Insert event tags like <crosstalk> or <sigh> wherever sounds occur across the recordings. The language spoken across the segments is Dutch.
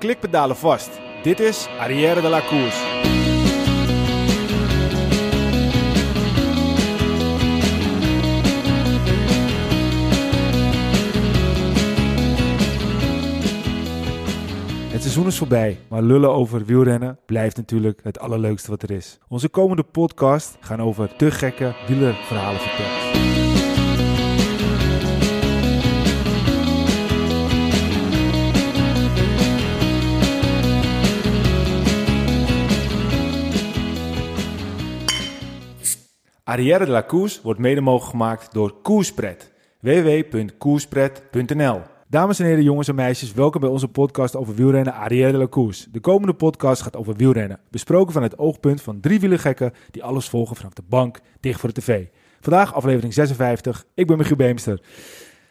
klikpedalen vast. Dit is Arrière de la Course. Het seizoen is voorbij, maar lullen over wielrennen blijft natuurlijk het allerleukste wat er is. Onze komende podcast gaan over te gekke wielerverhalen vertellen. Arrière de la Course wordt mede mogelijk gemaakt door Koerspret. www.koerspret.nl Dames en heren, jongens en meisjes, welkom bij onze podcast over wielrennen Arrière de la. De komende podcast gaat over wielrennen, besproken van het oogpunt van drie wielergekken die alles volgen vanaf de bank dicht voor de tv. Vandaag aflevering 56, ik ben Michiel Beemster.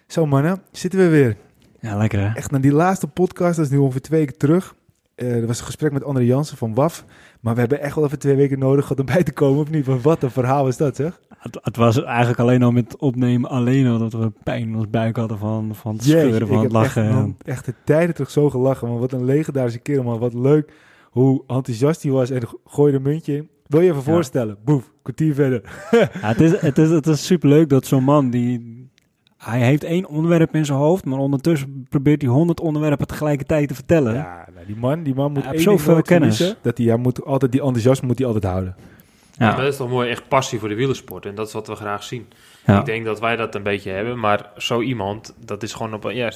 Zo mannen, zitten we weer. Ja, lekker hè? Echt naar die laatste podcast, dat is nu ongeveer twee weken terug. Uh, er was een gesprek met André Jansen van WAF. Maar we hebben echt wel even twee weken nodig gehad om bij te komen, of niet? Wat een verhaal is dat, zeg? Het, het was eigenlijk alleen al met opnemen, alleen al dat we pijn in ons buik hadden van, van het scheuren, van het lachen. Echt, man, echt de tijden terug zo gelachen, man. Wat een legendarische kerel, man. Wat leuk hoe enthousiast hij was en gooide een muntje in. Wil je even ja. voorstellen? Boef, kwartier verder. ja, het, is, het, is, het is superleuk dat zo'n man die... Hij heeft één onderwerp in zijn hoofd, maar ondertussen probeert hij honderd onderwerpen tegelijkertijd te vertellen. Ja, nou, die man, die man moet hij zoveel kennis. Verliezen, dat hij, hij moet altijd die enthousiasme moet hij altijd houden. Ja. ja. dat is toch mooi, echt passie voor de wielersport. En dat is wat we graag zien. Ja. Ik denk dat wij dat een beetje hebben, maar zo iemand, dat is gewoon op een, ja,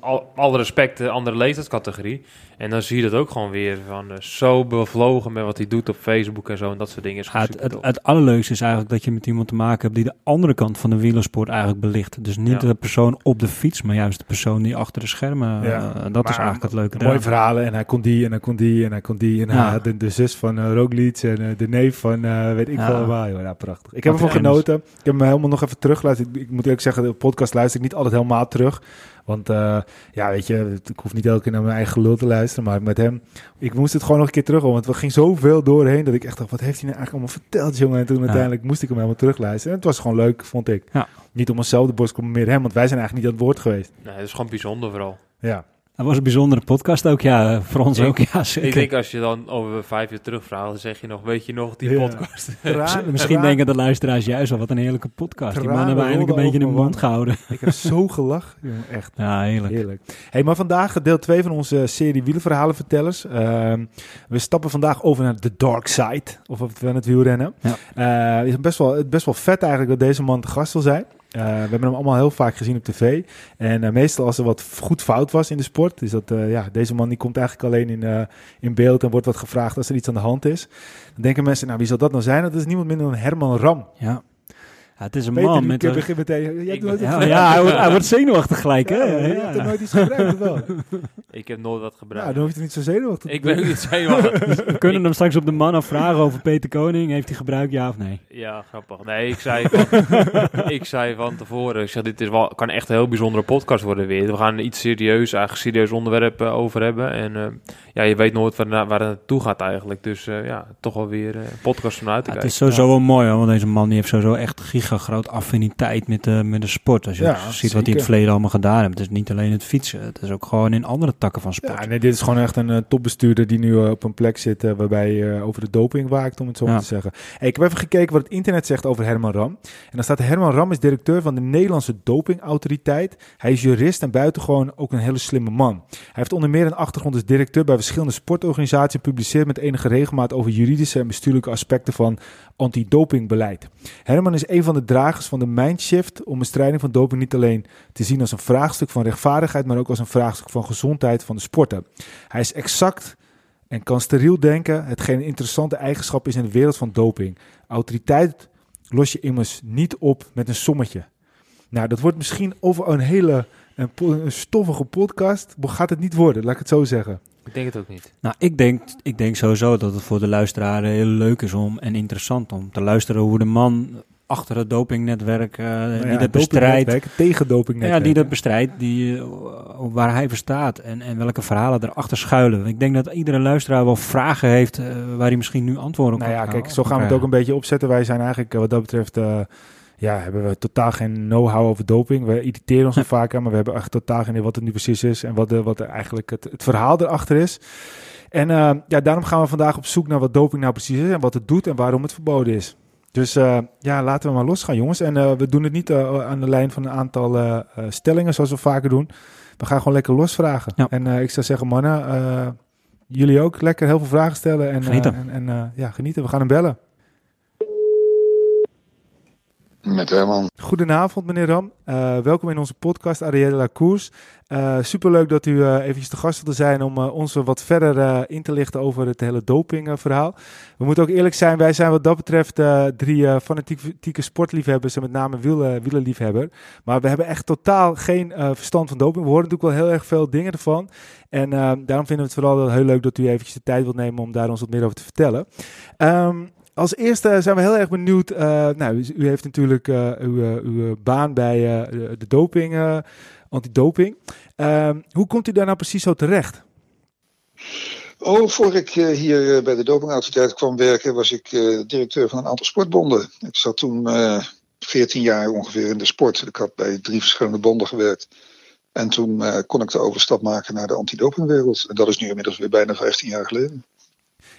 al, alle respect, een andere leeftijdscategorie. En dan zie je dat ook gewoon weer van uh, zo bevlogen met wat hij doet op Facebook en zo en dat soort dingen. Is ja, het, het, het, allerleukste is eigenlijk dat je met iemand te maken hebt die de andere kant van de wielersport eigenlijk belicht. Dus niet de persoon op de fiets, maar juist de persoon die achter de schermen. Uh, dat is eigenlijk het leuke. Mooie verhalen en hij kon die en hij kon die en hij kon die en hij de, de, zus van uh, Roglic en de neef van weet ik wel waar. Ja, prachtig. Ik heb ervan genoten. Ik heb hem helemaal nog even teruggeluisterd. Ik moet eerlijk zeggen, de podcast luister ik niet altijd helemaal terug. Want uh, ja, weet je, ik hoef niet elke keer naar mijn eigen gelul te luisteren. Maar met hem, ik moest het gewoon nog een keer terug. Want we gingen zoveel doorheen dat ik echt dacht, wat heeft hij nou eigenlijk allemaal verteld, jongen? En toen ja. uiteindelijk moest ik hem helemaal terugluisteren. En het was gewoon leuk, vond ik. Ja. Niet om onszelf de borst maar meer hem, want wij zijn eigenlijk niet aan het woord geweest. Nee, het is gewoon bijzonder vooral. Ja. Dat was een bijzondere podcast ook, ja. Voor ons ik, ook, ja, zeker. Ik denk als je dan over vijf jaar terugvraagt, dan zeg je nog, weet je nog, die ja. podcast. <laughs> Traan, Misschien denken de luisteraars juist al, wat een heerlijke podcast. Traan, die mannen hebben eigenlijk een beetje in de mond gehouden. <laughs> Ik heb zo gelachen, echt. Ja, heerlijk. heerlijk. Hey, maar vandaag deel 2 van onze serie wielenverhalenvertellers. Uh, we stappen vandaag over naar de dark side, of we het wielrennen. Ja. Uh, is best wel, best wel vet eigenlijk dat deze man te gast wil zijn. Uh, we hebben hem allemaal heel vaak gezien op tv. En uh, meestal als er wat goed fout was in de sport, is dat uh, ja, deze man die komt eigenlijk alleen in, in beeld en wordt wat gevraagd als er iets aan de hand is. Dan denken mensen, nou wie zal dat nou zijn? Dat is niemand minder dan Herman Ram. Ja. Ja, het is een Peter, man met een... begin meteen... Ja, ja, ja hij, wordt, hij wordt zenuwachtig gelijk, hè? Ja, je hebt er nooit iets gebruikt, wel? <laughs> Ik heb nooit wat gebruikt. Ja, dan hoef je niet zo zenuwachtig Ik ben niet zenuwachtig. <laughs> We kunnen hem straks op de man vragen over Peter Koning. Heeft hij gebruikt, ja of nee? Ja, grappig. Nee, ik zei van, <laughs> ik zei van tevoren, ik zei, dit is wel, kan echt een heel bijzondere podcast worden weer. We gaan iets serieus, eigenlijk serieus onderwerp uh, over hebben. En uh, ja, je weet nooit waar, waar het naartoe gaat eigenlijk. Dus uh, ja, toch wel weer een podcast vanuit te ja, kijken. Het is sowieso ja. wel mooi, hoor, want deze man die heeft sowieso echt giga groot affiniteit met de, met de sport. Als je ja, ziet zeker. wat hij in het verleden allemaal gedaan heeft. Het is niet alleen het fietsen, het is ook gewoon in andere takken van sport. Ja, nee, dit is gewoon echt een uh, topbestuurder die nu uh, op een plek zit uh, waarbij je over de doping waakt, om het zo ja. te zeggen. Hey, ik heb even gekeken wat het internet zegt over Herman Ram. En dan staat Herman Ram is directeur van de Nederlandse dopingautoriteit. Hij is jurist en buitengewoon ook een hele slimme man. Hij heeft onder meer een achtergrond als directeur bij verschillende sportorganisaties en publiceert met enige regelmaat over juridische en bestuurlijke aspecten van antidopingbeleid. Herman is een van de dragers van de mindshift om bestrijding van doping niet alleen te zien als een vraagstuk van rechtvaardigheid, maar ook als een vraagstuk van gezondheid van de sporter. Hij is exact en kan steriel denken, hetgeen een interessante eigenschap is in de wereld van doping. Autoriteit los je immers niet op met een sommetje. Nou, dat wordt misschien over een hele een, een stoffige podcast. Gaat het niet worden, laat ik het zo zeggen. Ik denk het ook niet. Nou, ik denk, ik denk sowieso dat het voor de luisteraar heel leuk is om en interessant om te luisteren hoe de man achter het dopingnetwerk uh, nou ja, die dat bestrijdt. Tegen dopingnetwerk. Ja, die dat bestrijdt, die, uh, waar hij voor staat en, en welke verhalen erachter schuilen. Ik denk dat iedere luisteraar wel vragen heeft uh, waar hij misschien nu antwoorden op nou kan ja, kijk, zo gaan we het ook een beetje opzetten. Wij zijn eigenlijk wat dat betreft ja, hebben we totaal geen know-how over doping. We irriteren ons er <laughs> vaak aan, maar we hebben echt totaal geen idee wat het nu precies is en wat, de, wat er eigenlijk het, het verhaal erachter is. En ja, daarom gaan we vandaag op zoek naar wat doping nou precies is en wat het doet en waarom het verboden is. Dus uh, ja, laten we maar losgaan, jongens. En uh, we doen het niet aan de lijn van een aantal stellingen zoals we vaker doen. We gaan gewoon lekker losvragen. Ja. En ik zou zeggen, mannen, jullie ook lekker heel veel vragen stellen. En, genieten. en, en ja, genieten. We gaan hem bellen. Met Herman. Goedenavond, meneer Ram. Uh, welkom in onze podcast Arielle La Cours. Uh, superleuk dat u uh, eventjes te gast wilde zijn om ons wat verder in te lichten over het hele dopingverhaal. We moeten ook eerlijk zijn, wij zijn wat dat betreft drie fanatieke sportliefhebbers en met name wielen. Maar we hebben echt totaal geen verstand van doping. We horen natuurlijk wel heel erg veel dingen ervan. En daarom vinden we het vooral heel leuk dat u eventjes de tijd wilt nemen om daar ons wat meer over te vertellen. Um, als eerste zijn we heel erg benieuwd. Uh, nou, u, heeft natuurlijk uh, uw, uh, uw, baan bij de doping, antidoping. Ehm, hoe komt u daar nou precies zo terecht? Oh, voor ik hier bij de dopingautoriteit kwam werken, was ik directeur van een aantal sportbonden. Ik zat toen 14 jaar ongeveer in de sport. Ik had bij drie verschillende bonden gewerkt. En toen kon ik de overstap maken naar de antidopingwereld. En dat is nu inmiddels weer bijna 15 jaar geleden.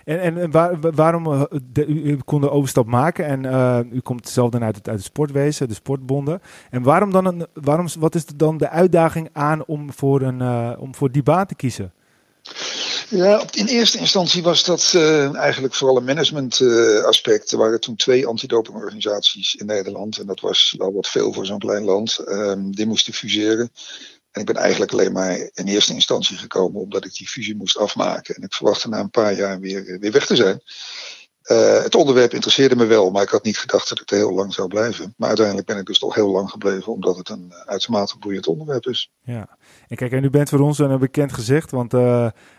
En, en waar, waarom de, u, kon de overstap maken en uh, u komt zelf dan uit het, uit sportwezen, de sportbonden. En waarom dan een, waarom, wat is dan de uitdaging aan om voor, een, uh, om voor die baan te kiezen? Ja, in eerste instantie was dat eigenlijk vooral een management uh, aspect. Er waren toen twee antidopingorganisaties in Nederland. En dat was wel wat veel voor zo'n klein land. Um, die moesten fuseren. En ik ben eigenlijk alleen maar in eerste instantie gekomen omdat ik die fusie moest afmaken. En ik verwachtte na een paar jaar weer, eh, weer weg te zijn. Uh, het onderwerp interesseerde me wel, maar ik had niet gedacht dat het heel lang zou blijven. Maar uiteindelijk ben ik dus toch heel lang gebleven, omdat het een uitermate boeiend onderwerp is. Ja, en kijk, en u bent voor ons een bekend gezicht, want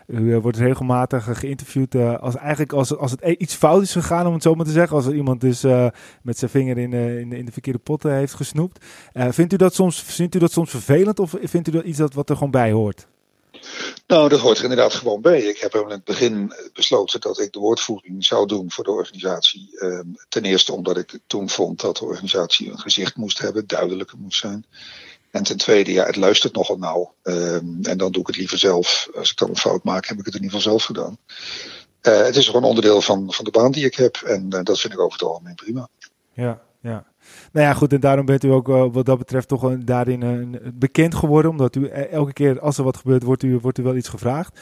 u wordt regelmatig geïnterviewd als eigenlijk als, als het iets fout is gegaan, om het zo maar te zeggen. Als er iemand dus met zijn vinger in, in, in, de verkeerde potten heeft gesnoept. vindt, u dat soms, vindt u dat soms vervelend of vindt u dat iets dat, wat er gewoon bij hoort? Nou, dat hoort er inderdaad gewoon bij. Ik heb in het begin besloten dat ik de woordvoering zou doen voor de organisatie. Ehm, ten eerste omdat ik toen vond dat de organisatie een gezicht moest hebben, duidelijker moest zijn. En ten tweede, ja, het luistert nogal nauw. Ehm, en dan doe ik het liever zelf. Als ik dan een fout maak, heb ik het in ieder geval zelf gedaan. Uh, het is gewoon onderdeel van, van de baan die ik heb. En uh, dat vind ik over het algemeen prima. Ja, ja. Nou ja, goed, en daarom bent u ook wat dat betreft toch daarin uh, bekend geworden. Omdat u elke keer als er wat gebeurt, wordt u, wordt u wel iets gevraagd.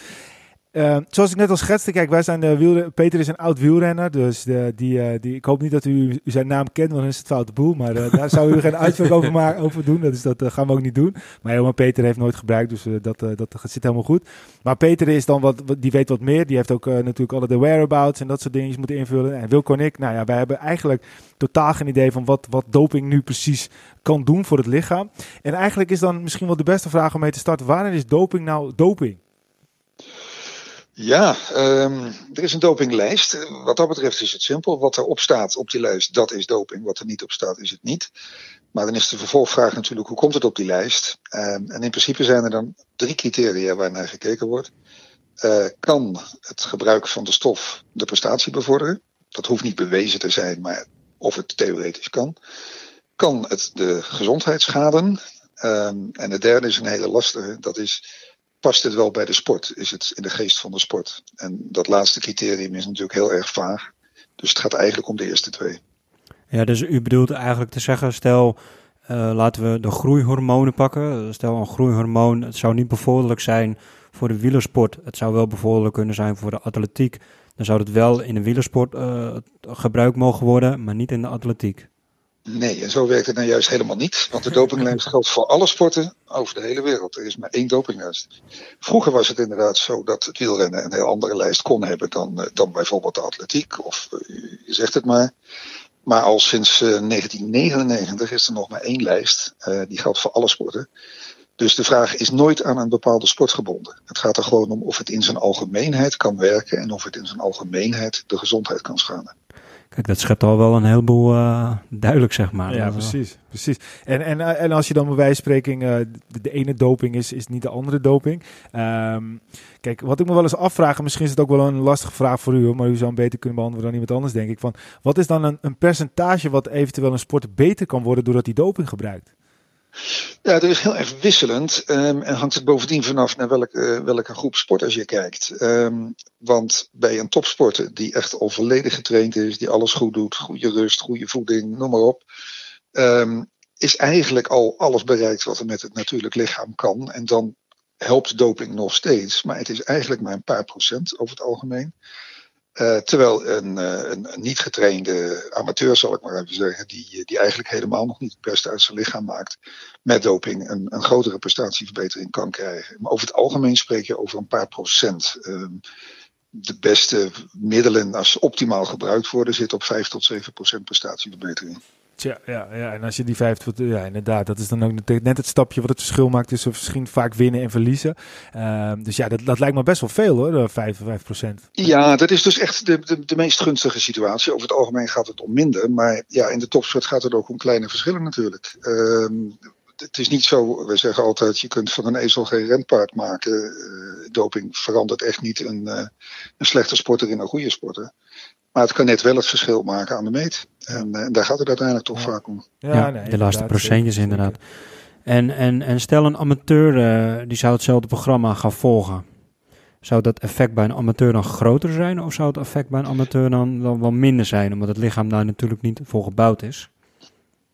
Uh, zoals ik net al schetste, kijk, wij zijn de wielren, Peter is een oud wielrenner, dus de, die, uh, die, ik hoop niet dat u, zijn naam kent, want dan is het foute boel. Maar uh, daar zou u geen <laughs> uitspraak over, maar, over doen, dus dat gaan we ook niet doen. Maar helemaal Peter heeft nooit gebruikt, dus dat, dat zit helemaal goed. Maar Peter is dan wat, die weet wat meer, die heeft ook natuurlijk alle de whereabouts en dat soort dingen moeten invullen. En Wilco en ik, nou ja, wij hebben eigenlijk totaal geen idee van wat, wat doping nu precies kan doen voor het lichaam. En eigenlijk is dan misschien wel de beste vraag om mee te starten, waarom is doping nou doping? Ja, um, er is een dopinglijst. Wat dat betreft is het simpel. Wat erop staat op die lijst, dat is doping. Wat er niet op staat, is het niet. Maar dan is de vervolgvraag natuurlijk, hoe komt het op die lijst? Um, en in principe zijn er dan drie criteria waar naar gekeken wordt. Uh, kan het gebruik van de stof de prestatie bevorderen? Dat hoeft niet bewezen te zijn, maar of het theoretisch kan. Kan het de gezondheid schaden? Um, en de derde is een hele lastige. Dat is past het wel bij de sport? Is het in de geest van de sport? En dat laatste criterium is natuurlijk heel erg vaag. Dus het gaat eigenlijk om de eerste twee. Ja, dus u bedoelt eigenlijk te zeggen, stel uh, laten we de groeihormonen pakken. Stel een groeihormoon, het zou niet bevorderlijk zijn voor de wielersport. Het zou wel bevorderlijk kunnen zijn voor de atletiek. Dan zou het wel in de wielersport uh, gebruikt mogen worden, maar niet in de atletiek. Nee, en zo werkt het nou juist helemaal niet. Want de dopinglijst <laughs> geldt voor alle sporten over de hele wereld. Er is maar één dopinglijst. Vroeger was het inderdaad zo dat het wielrennen een heel andere lijst kon hebben dan, eh, dan bijvoorbeeld de atletiek. Of je zegt het maar. Maar al sinds uh, 1999 is er nog maar één lijst. Uh, die geldt voor alle sporten. Dus de vraag is nooit aan een bepaalde sport gebonden. Het gaat er gewoon om of het in zijn algemeenheid kan werken en of het in zijn algemeenheid de gezondheid kan schaden. Kijk, dat schept al wel een heleboel uh, duidelijk, zeg maar. Ja, precies. precies. En, en, eh, en als je dan bij spreken, uh, de, de, ene doping is, is niet de andere doping. Um, kijk, wat ik me wel eens afvraag, misschien is het ook wel een lastige vraag voor u, maar u zou hem beter kunnen beantwoorden dan iemand anders, denk ik. Van, wat is dan een, een percentage wat eventueel een sporter beter kan worden doordat hij doping gebruikt? Ja, dat is heel erg wisselend. Um, en hangt het bovendien vanaf naar welke, welke groep sporters je kijkt. Um, want bij een topsporter die echt al volledig getraind is, die alles goed doet, goede rust, goede voeding, noem maar op. Um, is eigenlijk al alles bereikt wat er met het natuurlijk lichaam kan. En dan helpt doping nog steeds. Maar het is eigenlijk maar een paar procent over het algemeen. Uh, terwijl een, uh, een, niet getrainde amateur, zal ik maar even zeggen, die, die eigenlijk helemaal nog niet het beste uit zijn lichaam maakt, met doping een, een grotere prestatieverbetering kan krijgen. Maar over het algemeen spreek je over een paar procent. Uh, de beste middelen, als optimaal gebruikt worden, zitten op 5 tot 7 procent prestatieverbetering. Tja, ja, ja, en als je die vijf, ja, inderdaad, dat is dan ook net het stapje wat het verschil maakt tussen misschien vaak winnen en verliezen. Uh, dus ja, dat, dat lijkt me best wel veel hoor, 5, 5 procent. Ja, dat is dus echt de, de, meest gunstige situatie. Over het algemeen gaat het om minder, maar ja, in de topsport gaat het ook om kleine verschillen natuurlijk. Uh, het is niet zo, we zeggen altijd, je kunt van een ezel geen renpaard maken. Uh, doping verandert echt niet een, uh, een slechte sporter in een goede sporter. Maar het kan net wel het verschil maken aan de meet. En, en daar gaat het uiteindelijk toch vaak om. Ja, ja nee, de laatste procentjes inderdaad. En, en, en stel een amateur uh, die zou hetzelfde programma gaan volgen. Zou dat effect bij een amateur dan groter zijn? Of zou het effect bij een amateur dan, dan wel minder zijn? Omdat het lichaam daar natuurlijk niet voor gebouwd is.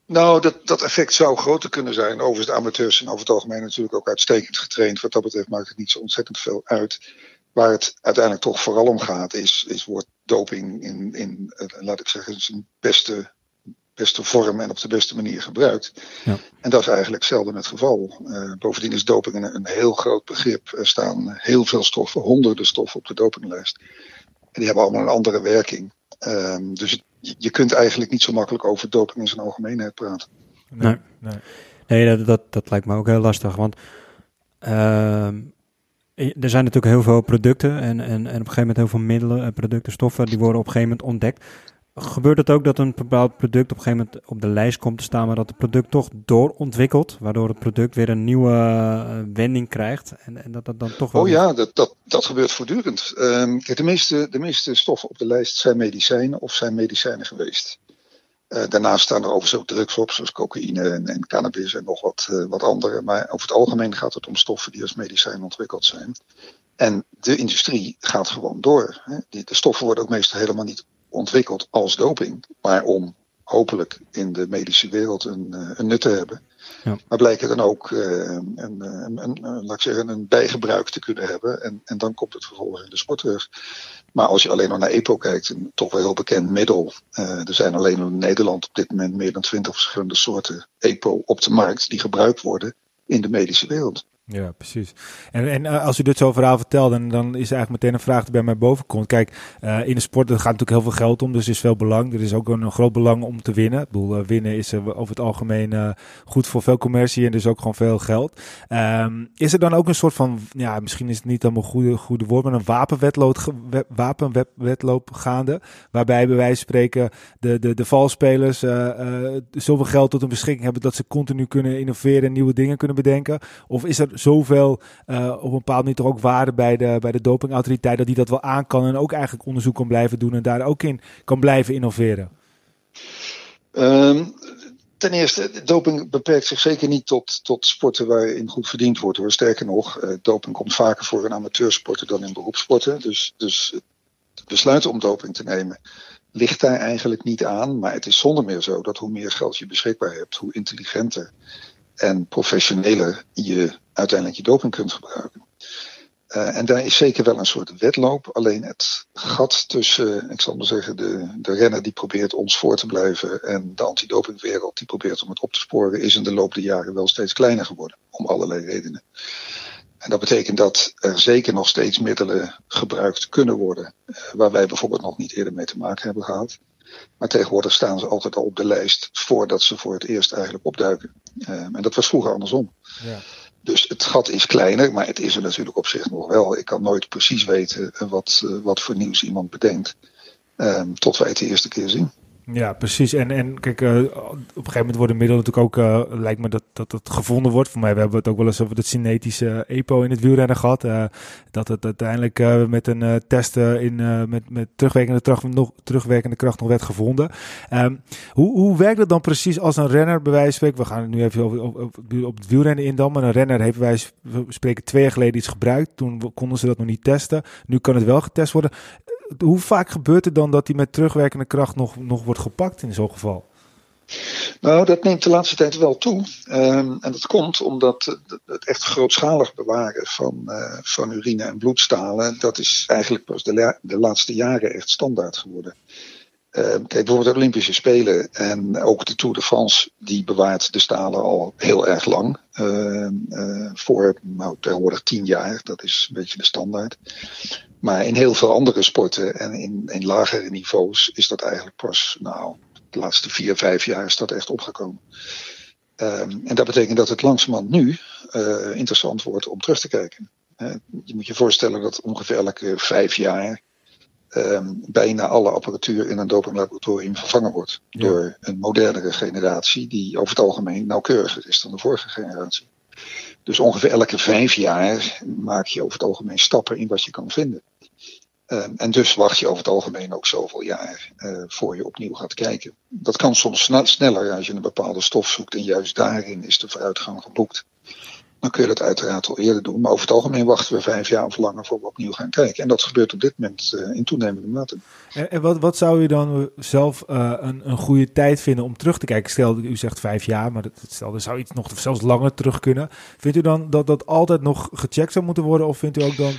Nou, dat, dat effect zou groter kunnen zijn. Overigens, de amateurs zijn over het algemeen natuurlijk ook uitstekend getraind. Wat dat betreft maakt het niet zo ontzettend veel uit. Waar het uiteindelijk toch vooral om gaat, is, is wordt doping in, in laat ik zeggen, zijn beste, beste vorm en op de beste manier gebruikt. Ja. En dat is eigenlijk zelden het geval. Uh, bovendien is doping een, een, heel groot begrip. Er staan heel veel stoffen, honderden stoffen op de dopinglijst. En die hebben allemaal een andere werking. Uh, dus je kunt eigenlijk niet zo makkelijk over doping in zijn algemeenheid praten. Nee, nee. nee dat, dat, dat lijkt me ook heel lastig. Want uh, er zijn natuurlijk heel veel producten en, en, en op een gegeven moment heel veel middelen, eh, producten, stoffen, die worden op een gegeven moment ontdekt. Gebeurt het ook dat een bepaald product op een gegeven moment op de lijst komt te staan, maar dat het product toch doorontwikkelt, waardoor het product weer een nieuwe uh, wending krijgt en, en, dat dat dan toch wel... Oh ja, dat, dat, dat gebeurt voortdurend. Um, kijk, de meeste, de meeste stoffen op de lijst zijn medicijnen of zijn medicijnen geweest. Uh, daarnaast staan er overigens ook drugs op, zoals cocaïne en, en cannabis en nog wat, uh, wat andere. Maar over het algemeen gaat het om stoffen die als medicijn ontwikkeld zijn. En de industrie gaat gewoon door. Hè. De stoffen worden ook meestal helemaal niet ontwikkeld als doping, maar om hopelijk in de medische wereld een, uh, een nut te hebben. Ja. Maar blijken dan ook een, een, een, laat ik zeggen, een bijgebruik te kunnen hebben. En, en dan komt het vervolgens in de sport terug. Maar als je alleen nog naar EPO kijkt, een toch wel heel bekend middel. Uh, er zijn alleen in Nederland op dit moment meer dan twintig verschillende soorten EPO op de markt die gebruikt worden in de medische wereld. Ja, precies. En, en uh, als u dit zo verhaal vertelt, dan, dan is eigenlijk meteen een vraag die bij mij boven komt. Kijk, uh, in de sport er gaat natuurlijk heel veel geld om, dus er is veel belang. Er is ook een, groot belang om te winnen. Ik bedoel, uh, winnen is over het algemeen goed voor veel commercie en dus ook gewoon veel geld. Um, is er dan ook een soort van, ja, misschien is het niet helemaal een goede, goede woord, maar een wapenwetloop gaande. Waarbij bij wijze van spreken de, de, de valspelers zoveel geld tot hun beschikking hebben dat ze continu kunnen innoveren en nieuwe dingen kunnen bedenken? Of is er zoveel uh, op een bepaald moment ook waarde bij de, bij de dopingautoriteit dat die dat wel aan kan en ook eigenlijk onderzoek kan blijven doen en daar ook in kan blijven innoveren? Um, ten eerste, doping beperkt zich zeker niet tot, tot sporten waarin goed verdiend wordt. Hoor. Sterker nog, uh, doping komt vaker voor in amateursporten dan in beroepssporten. Dus, dus het besluit om doping te nemen ligt daar eigenlijk niet aan. Maar het is zonder meer zo dat hoe meer geld je beschikbaar hebt, hoe intelligenter en professioneler je uiteindelijk je doping kunt gebruiken. Uh, en daar is zeker wel een soort wedloop. Alleen het gat tussen, ik zal maar zeggen, de, de renner die probeert ons voor te blijven en de antidopingwereld die probeert om het op te sporen, is in de loop der jaren wel steeds kleiner geworden. Om allerlei redenen. En dat betekent dat er zeker nog steeds middelen gebruikt kunnen worden, uh, waar wij bijvoorbeeld nog niet eerder mee te maken hebben gehad. Maar tegenwoordig staan ze altijd al op de lijst voordat ze voor het eerst eigenlijk opduiken. Uh, en dat was vroeger andersom. Ja. Dus het gat is kleiner, maar het is er natuurlijk op zich nog wel. Ik kan nooit precies weten wat, uh, wat voor nieuws iemand bedenkt. Um, tot wij het de eerste keer zien. Ja, precies. En, en kijk, uh, op een gegeven moment worden middelen natuurlijk ook, uh, lijkt me dat, dat het gevonden wordt. Voor mij we hebben het ook wel eens over het cinetische EPO in het wielrennen gehad. Dat het uiteindelijk met een test in, met, met terugwerkende, kracht nog, terugwerkende kracht nog werd gevonden. Um, hoe, hoe werkt het dan precies als een renner, bij wijze van we gaan het nu even over, op, op het wielrennen in dan, maar een renner heeft van spreken twee jaar geleden iets gebruikt. Toen konden ze dat nog niet testen. Nu kan het wel getest worden hoe vaak gebeurt het dan dat hij met terugwerkende kracht nog, nog wordt gepakt in zo'n geval? Nou, dat neemt de laatste tijd wel toe. Um, en dat komt omdat het echt grootschalig bewaren van, uh, van urine en bloedstalen, dat is eigenlijk pas de, de laatste jaren echt standaard geworden. Uh, kijk, bijvoorbeeld de Olympische Spelen en ook de Tour de France, die bewaart de stalen al heel erg lang. Uh, uh, voor nou, tegenwoordig tien jaar, dat is een beetje de standaard. Maar in heel veel andere sporten en in, in lagere niveaus is dat eigenlijk pas, nou, de laatste vier, vijf jaar is dat echt opgekomen. Um, en dat betekent dat het langzamerhand nu interessant wordt om terug te kijken. Je moet je voorstellen dat ongeveer elke vijf jaar um, bijna alle apparatuur in een dopinglaboratorium vervangen wordt. Ja. Door een modernere generatie die over het algemeen nauwkeuriger is dan de vorige generatie. Dus ongeveer elke vijf jaar maak je over het algemeen stappen in wat je kan vinden. Uh, en dus wacht je over het algemeen ook zoveel jaar uh, voor je opnieuw gaat kijken. Dat kan soms sneller als je een bepaalde stof zoekt en juist daarin is de vooruitgang geboekt. Dan kun je dat uiteraard al eerder doen. Maar over het algemeen wachten we vijf jaar of langer voor we opnieuw gaan kijken. En dat gebeurt op dit moment uh, in toenemende mate. En, en, wat, wat zou je dan zelf uh, een, een goede tijd vinden om terug te kijken? Stel, u zegt vijf jaar, maar dat, stel, er zou iets nog zelfs langer terug kunnen. Vindt u dan dat dat altijd nog gecheckt zou moeten worden? Of vindt u ook dan...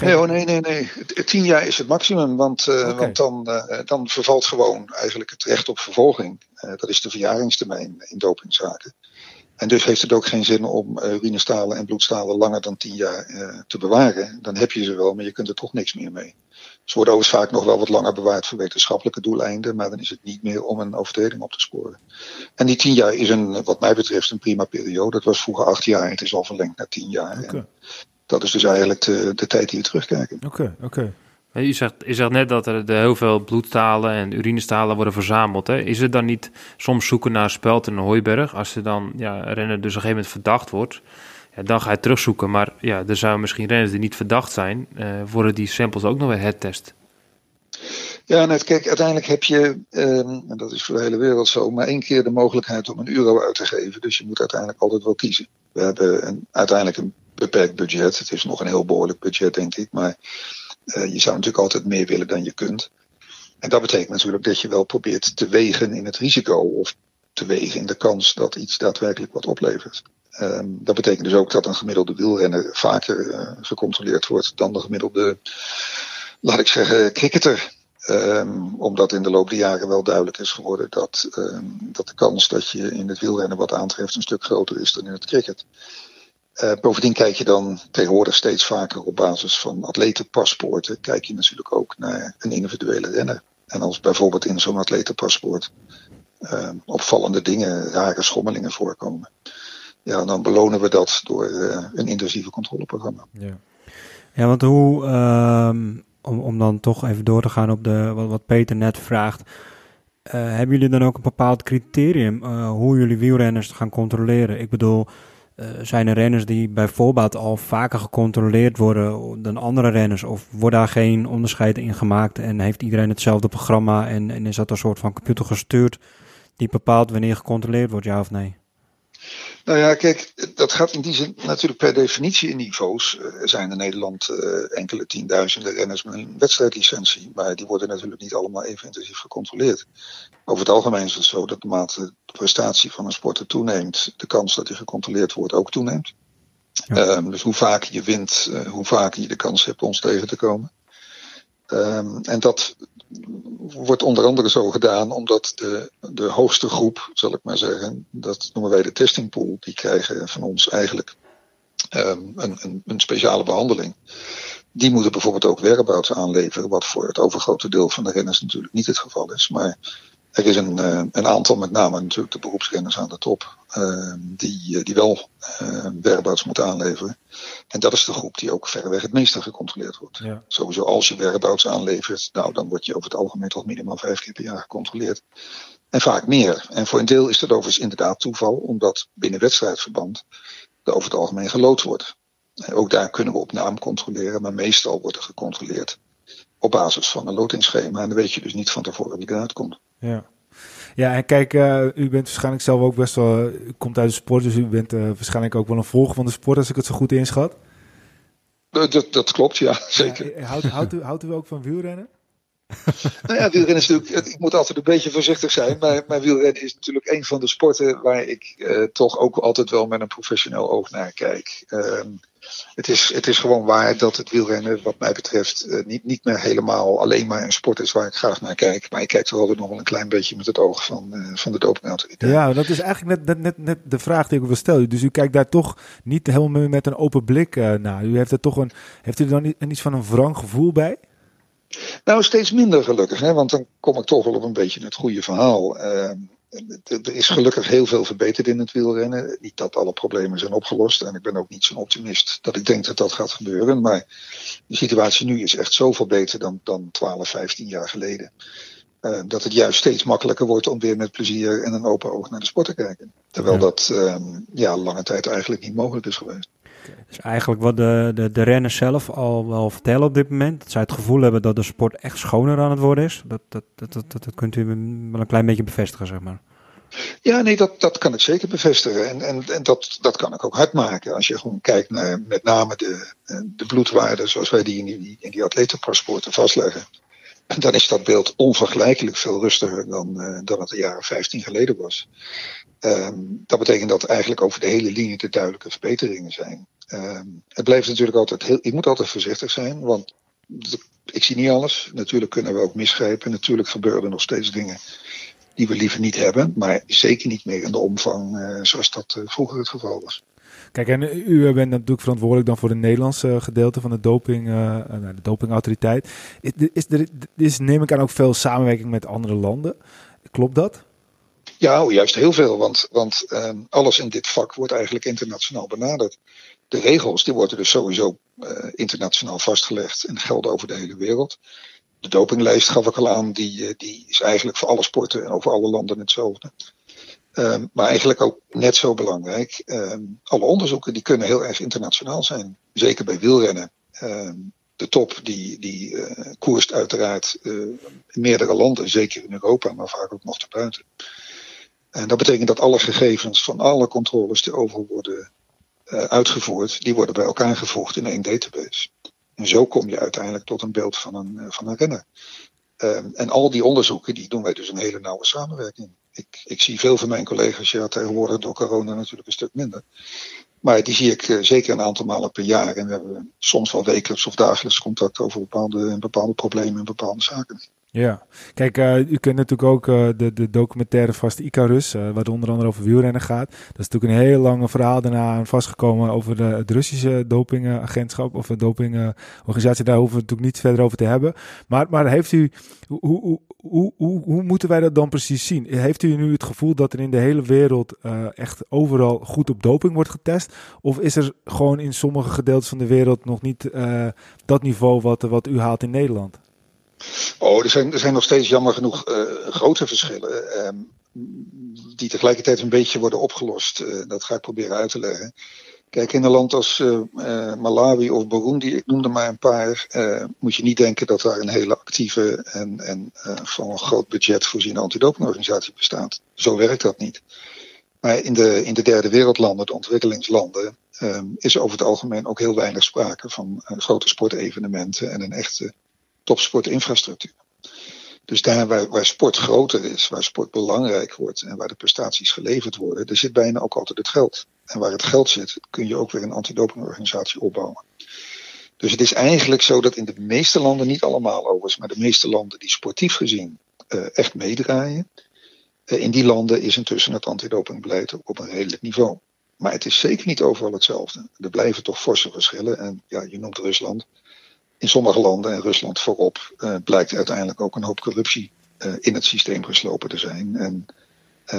Nee, oh, nee, nee, nee. Tien jaar is het maximum, want, uh, okay. want dan, uh, dan vervalt gewoon eigenlijk het recht op vervolging. Uh, dat is de verjaringstermijn in dopingzaken. En dus heeft het ook geen zin om urinestalen en bloedstalen langer dan tien jaar te bewaren. Dan heb je ze wel, maar je kunt er toch niks meer mee. Ze worden overigens vaak nog wel wat langer bewaard voor wetenschappelijke doeleinden, maar dan is het niet meer om een overtreding op te sporen. En die tien jaar is een, wat mij betreft een prima periode. Dat was vroeger acht jaar, het is al verlengd naar tien jaar. Okay dat is dus eigenlijk de, de tijd die we terugkijken. Oké, okay, oké. Okay. U zegt, zegt net dat er heel veel bloedstalen en urinestalen worden verzameld. Hè? Is het dan niet soms zoeken naar speld en hooiberg? Als er dan ja, renner dus op een gegeven moment verdacht wordt, ja, dan ga je terugzoeken. Maar ja, er zouden misschien renners die niet verdacht zijn, uh, worden die samples ook nog weer hertest. Ja, net kijk, uiteindelijk heb je, um, en dat is voor de hele wereld zo, maar één keer de mogelijkheid om een euro uit te geven. Dus je moet uiteindelijk altijd wel kiezen. We hebben een, uiteindelijk een beperkt budget. Het is nog een heel behoorlijk budget, denk ik. Maar je zou natuurlijk altijd meer willen dan je kunt. En dat betekent natuurlijk dat je wel probeert te wegen in het risico of te wegen in de kans dat iets daadwerkelijk wat oplevert. Um, dat betekent dus ook dat een gemiddelde wielrenner vaker uh, gecontroleerd wordt dan de gemiddelde, laat ik zeggen, cricketer. Um, omdat in de loop der jaren wel duidelijk is geworden dat, um, dat de kans dat je in het wielrennen wat aantreft een stuk groter is dan in het cricket. Uh, bovendien kijk je dan tegenwoordig steeds vaker op basis van atletenpaspoorten. Kijk je natuurlijk ook naar een individuele renner. En als bijvoorbeeld in zo'n atletenpaspoort uh, opvallende dingen, rare schommelingen voorkomen. Ja, dan belonen we dat door uh, een intensieve controleprogramma. Ja, ja want hoe, um, om, om dan toch even door te gaan op de, wat, wat Peter net vraagt. hebben jullie dan ook een bepaald criterium hoe jullie wielrenners gaan controleren? Ik bedoel, uh, zijn er renners die bijvoorbeeld al vaker gecontroleerd worden dan andere renners? Of wordt daar geen onderscheid in gemaakt en heeft iedereen hetzelfde programma en, en is dat een soort van computer gestuurd die bepaalt wanneer gecontroleerd wordt, ja of nee? Nou ja, kijk, dat gaat in die zin natuurlijk per definitie in niveaus. Er zijn in Nederland uh, enkele tienduizenden renners met een wedstrijdlicentie, maar die worden natuurlijk niet allemaal even intensief gecontroleerd. Over het algemeen is het zo dat naarmate de prestatie van een sporter toeneemt, de kans dat hij gecontroleerd wordt ook toeneemt. Ja. Um, dus hoe vaak je wint, uh, hoe vaker je de kans hebt ons tegen te komen. Um, en dat wordt onder andere zo gedaan omdat de, de hoogste groep, zal ik maar zeggen, dat noemen wij de testingpool, die krijgen van ons eigenlijk um, een, een, een, speciale behandeling. Die moeten bijvoorbeeld ook whereabouts aanleveren, wat voor het overgrote deel van de renners natuurlijk niet het geval is. Maar Er is een, een aantal, met name natuurlijk de beroepsrenners aan de top, die, die wel whereabouts moeten aanleveren. En dat is de groep die ook verreweg het meeste gecontroleerd wordt. Ja. Sowieso als je whereabouts aanlevert, nou dan word je over het algemeen toch minimaal vijf keer per jaar gecontroleerd. En vaak meer. En voor een deel is dat overigens inderdaad toeval, omdat binnen wedstrijdverband er over het algemeen gelood wordt. Ook daar kunnen we op naam controleren, maar meestal wordt er gecontroleerd op basis van een lotingsschema. En dan weet je dus niet van tevoren wie eruit komt. Ja. Ja, en kijk, uh, u bent waarschijnlijk zelf ook best wel, u komt uit de sport, dus u bent uh, waarschijnlijk ook wel een volger van de sport, als ik het zo goed inschat. Dat, dat klopt, ja, <laughs> zeker. Ja, houdt, houdt, u, houdt u ook van wielrennen? <laughs> nou ja, wielrennen is natuurlijk. Ik moet altijd een beetje voorzichtig zijn. Maar, maar wielrennen is natuurlijk een van de sporten waar ik uh, toch ook altijd wel met een professioneel oog naar kijk. Uh, het, is, het is gewoon waar dat het wielrennen, wat mij betreft, uh, niet, niet meer helemaal alleen maar een sport is waar ik graag naar kijk. Maar ik kijk er altijd nog wel een klein beetje met het oog van, uh, van de dopingautoriteit. Ja, dat is eigenlijk net, net, net, de vraag die ik wil stellen. Dus u kijkt daar toch niet helemaal met een open blik naar. U heeft er toch een. Heeft u er dan niet, iets van een wrang gevoel bij? Nou, steeds minder gelukkig, hè? want dan kom ik toch wel op een beetje het goede verhaal. Uh, er is gelukkig heel veel verbeterd in het wielrennen. Niet dat alle problemen zijn opgelost. En ik ben ook niet zo'n optimist dat ik denk dat dat gaat gebeuren. Maar de situatie nu is echt zoveel beter dan, dan 12, 15 jaar geleden. Uh, dat het juist steeds makkelijker wordt om weer met plezier en een open oog naar de sport te kijken. Terwijl ja. dat uh, ja, lange tijd eigenlijk niet mogelijk is geweest. Dus eigenlijk wat de, de, de renners zelf al wel vertellen op dit moment. Dat zij het gevoel hebben dat de sport echt schoner aan het worden is. Dat, dat, dat, dat, dat kunt u wel een klein beetje bevestigen, zeg maar. Ja, nee, dat, dat kan ik zeker bevestigen. En, en, en dat, dat kan ik ook hard maken. Als je gewoon kijkt naar met name de, de bloedwaarden zoals wij die in die, in die atletenpaspoorten vastleggen. Dan is dat beeld onvergelijkelijk veel rustiger dan, uh, dan het een jaar of 15 geleden was. Um, dat betekent dat eigenlijk over de hele linie de duidelijke verbeteringen zijn. Um, het blijft natuurlijk altijd heel. Ik moet altijd voorzichtig zijn, want ik zie niet alles. Natuurlijk kunnen we ook misgrijpen. Natuurlijk gebeuren er nog steeds dingen die we liever niet hebben, maar zeker niet meer in de omvang uh, zoals dat uh, vroeger het geval was. Kijk, en u bent natuurlijk verantwoordelijk dan voor het Nederlandse gedeelte van de doping, uh, de dopingautoriteit. Is, is, neem ik aan ook veel samenwerking met andere landen. Klopt dat? Ja, juist heel veel, want, want um, alles in dit vak wordt eigenlijk internationaal benaderd. De regels die worden dus sowieso uh, internationaal vastgelegd en gelden over de hele wereld. De dopinglijst gaf ik al aan, die, die is eigenlijk voor alle sporten en over alle landen hetzelfde. Um, maar eigenlijk ook net zo belangrijk. Um, alle onderzoeken die kunnen heel erg internationaal zijn. Zeker bij wielrennen. De top die, die uh, koerst uiteraard in meerdere landen, zeker in Europa, maar vaak ook nog te buiten. En dat betekent dat alle gegevens van alle controles die overal worden uh, uitgevoerd, die worden bij elkaar gevoegd in één database. En zo kom je uiteindelijk tot een beeld van een, van een renner. en al die onderzoeken, die doen wij dus een hele nauwe samenwerking ik, ik zie veel van mijn collega's, ja, tegenwoordig door corona natuurlijk een stuk minder. Maar die zie ik uh, zeker een aantal malen per jaar. En we hebben soms wel wekelijks of dagelijks contact over bepaalde, bepaalde problemen en bepaalde zaken. Ja, kijk, uh, u kent natuurlijk ook uh, de, de documentaire Vast Icarus, uh, waar het onder andere over wielrennen gaat. Dat is natuurlijk een heel lange verhaal daarna vastgekomen over de, het Russische dopingagentschap of de dopingorganisatie. Daar hoeven we het natuurlijk niet verder over te hebben. Maar, maar heeft u, hoe, hoe, hoe, hoe, hoe moeten wij dat dan precies zien? Heeft u nu het gevoel dat er in de hele wereld echt overal goed op doping wordt getest? Of is er gewoon in sommige gedeeltes van de wereld nog niet dat niveau wat, wat u haalt in Nederland? Oh, er zijn, er zijn nog steeds jammer genoeg uh, grote verschillen. Uh, die tegelijkertijd een beetje worden opgelost. Uh, dat ga ik proberen uit te leggen. Kijk, in een land als Malawi of Burundi, ik noemde maar een paar, moet je niet denken dat daar een hele actieve en, en van een groot budget voorziene antidopingorganisatie bestaat. Zo werkt dat niet. Maar in de, in de derde wereldlanden, de ontwikkelingslanden, um, is over het algemeen ook heel weinig sprake van grote sportevenementen en een echte topsportinfrastructuur. Dus daar waar, waar, sport groter is, waar sport belangrijk wordt en waar de prestaties geleverd worden, daar zit bijna ook altijd het geld. En waar het geld zit, kun je ook weer een antidopingorganisatie opbouwen. Dus het is eigenlijk zo dat in de meeste landen, niet allemaal overigens, maar de meeste landen die sportief gezien uh, echt meedraaien, uh, in die landen is intussen het antidopingbeleid op een redelijk niveau. Maar het is zeker niet overal hetzelfde. Er blijven toch forse verschillen. En ja, je noemt Rusland in sommige landen, en Rusland voorop, uh, blijkt uiteindelijk ook een hoop corruptie in het systeem geslopen te zijn. En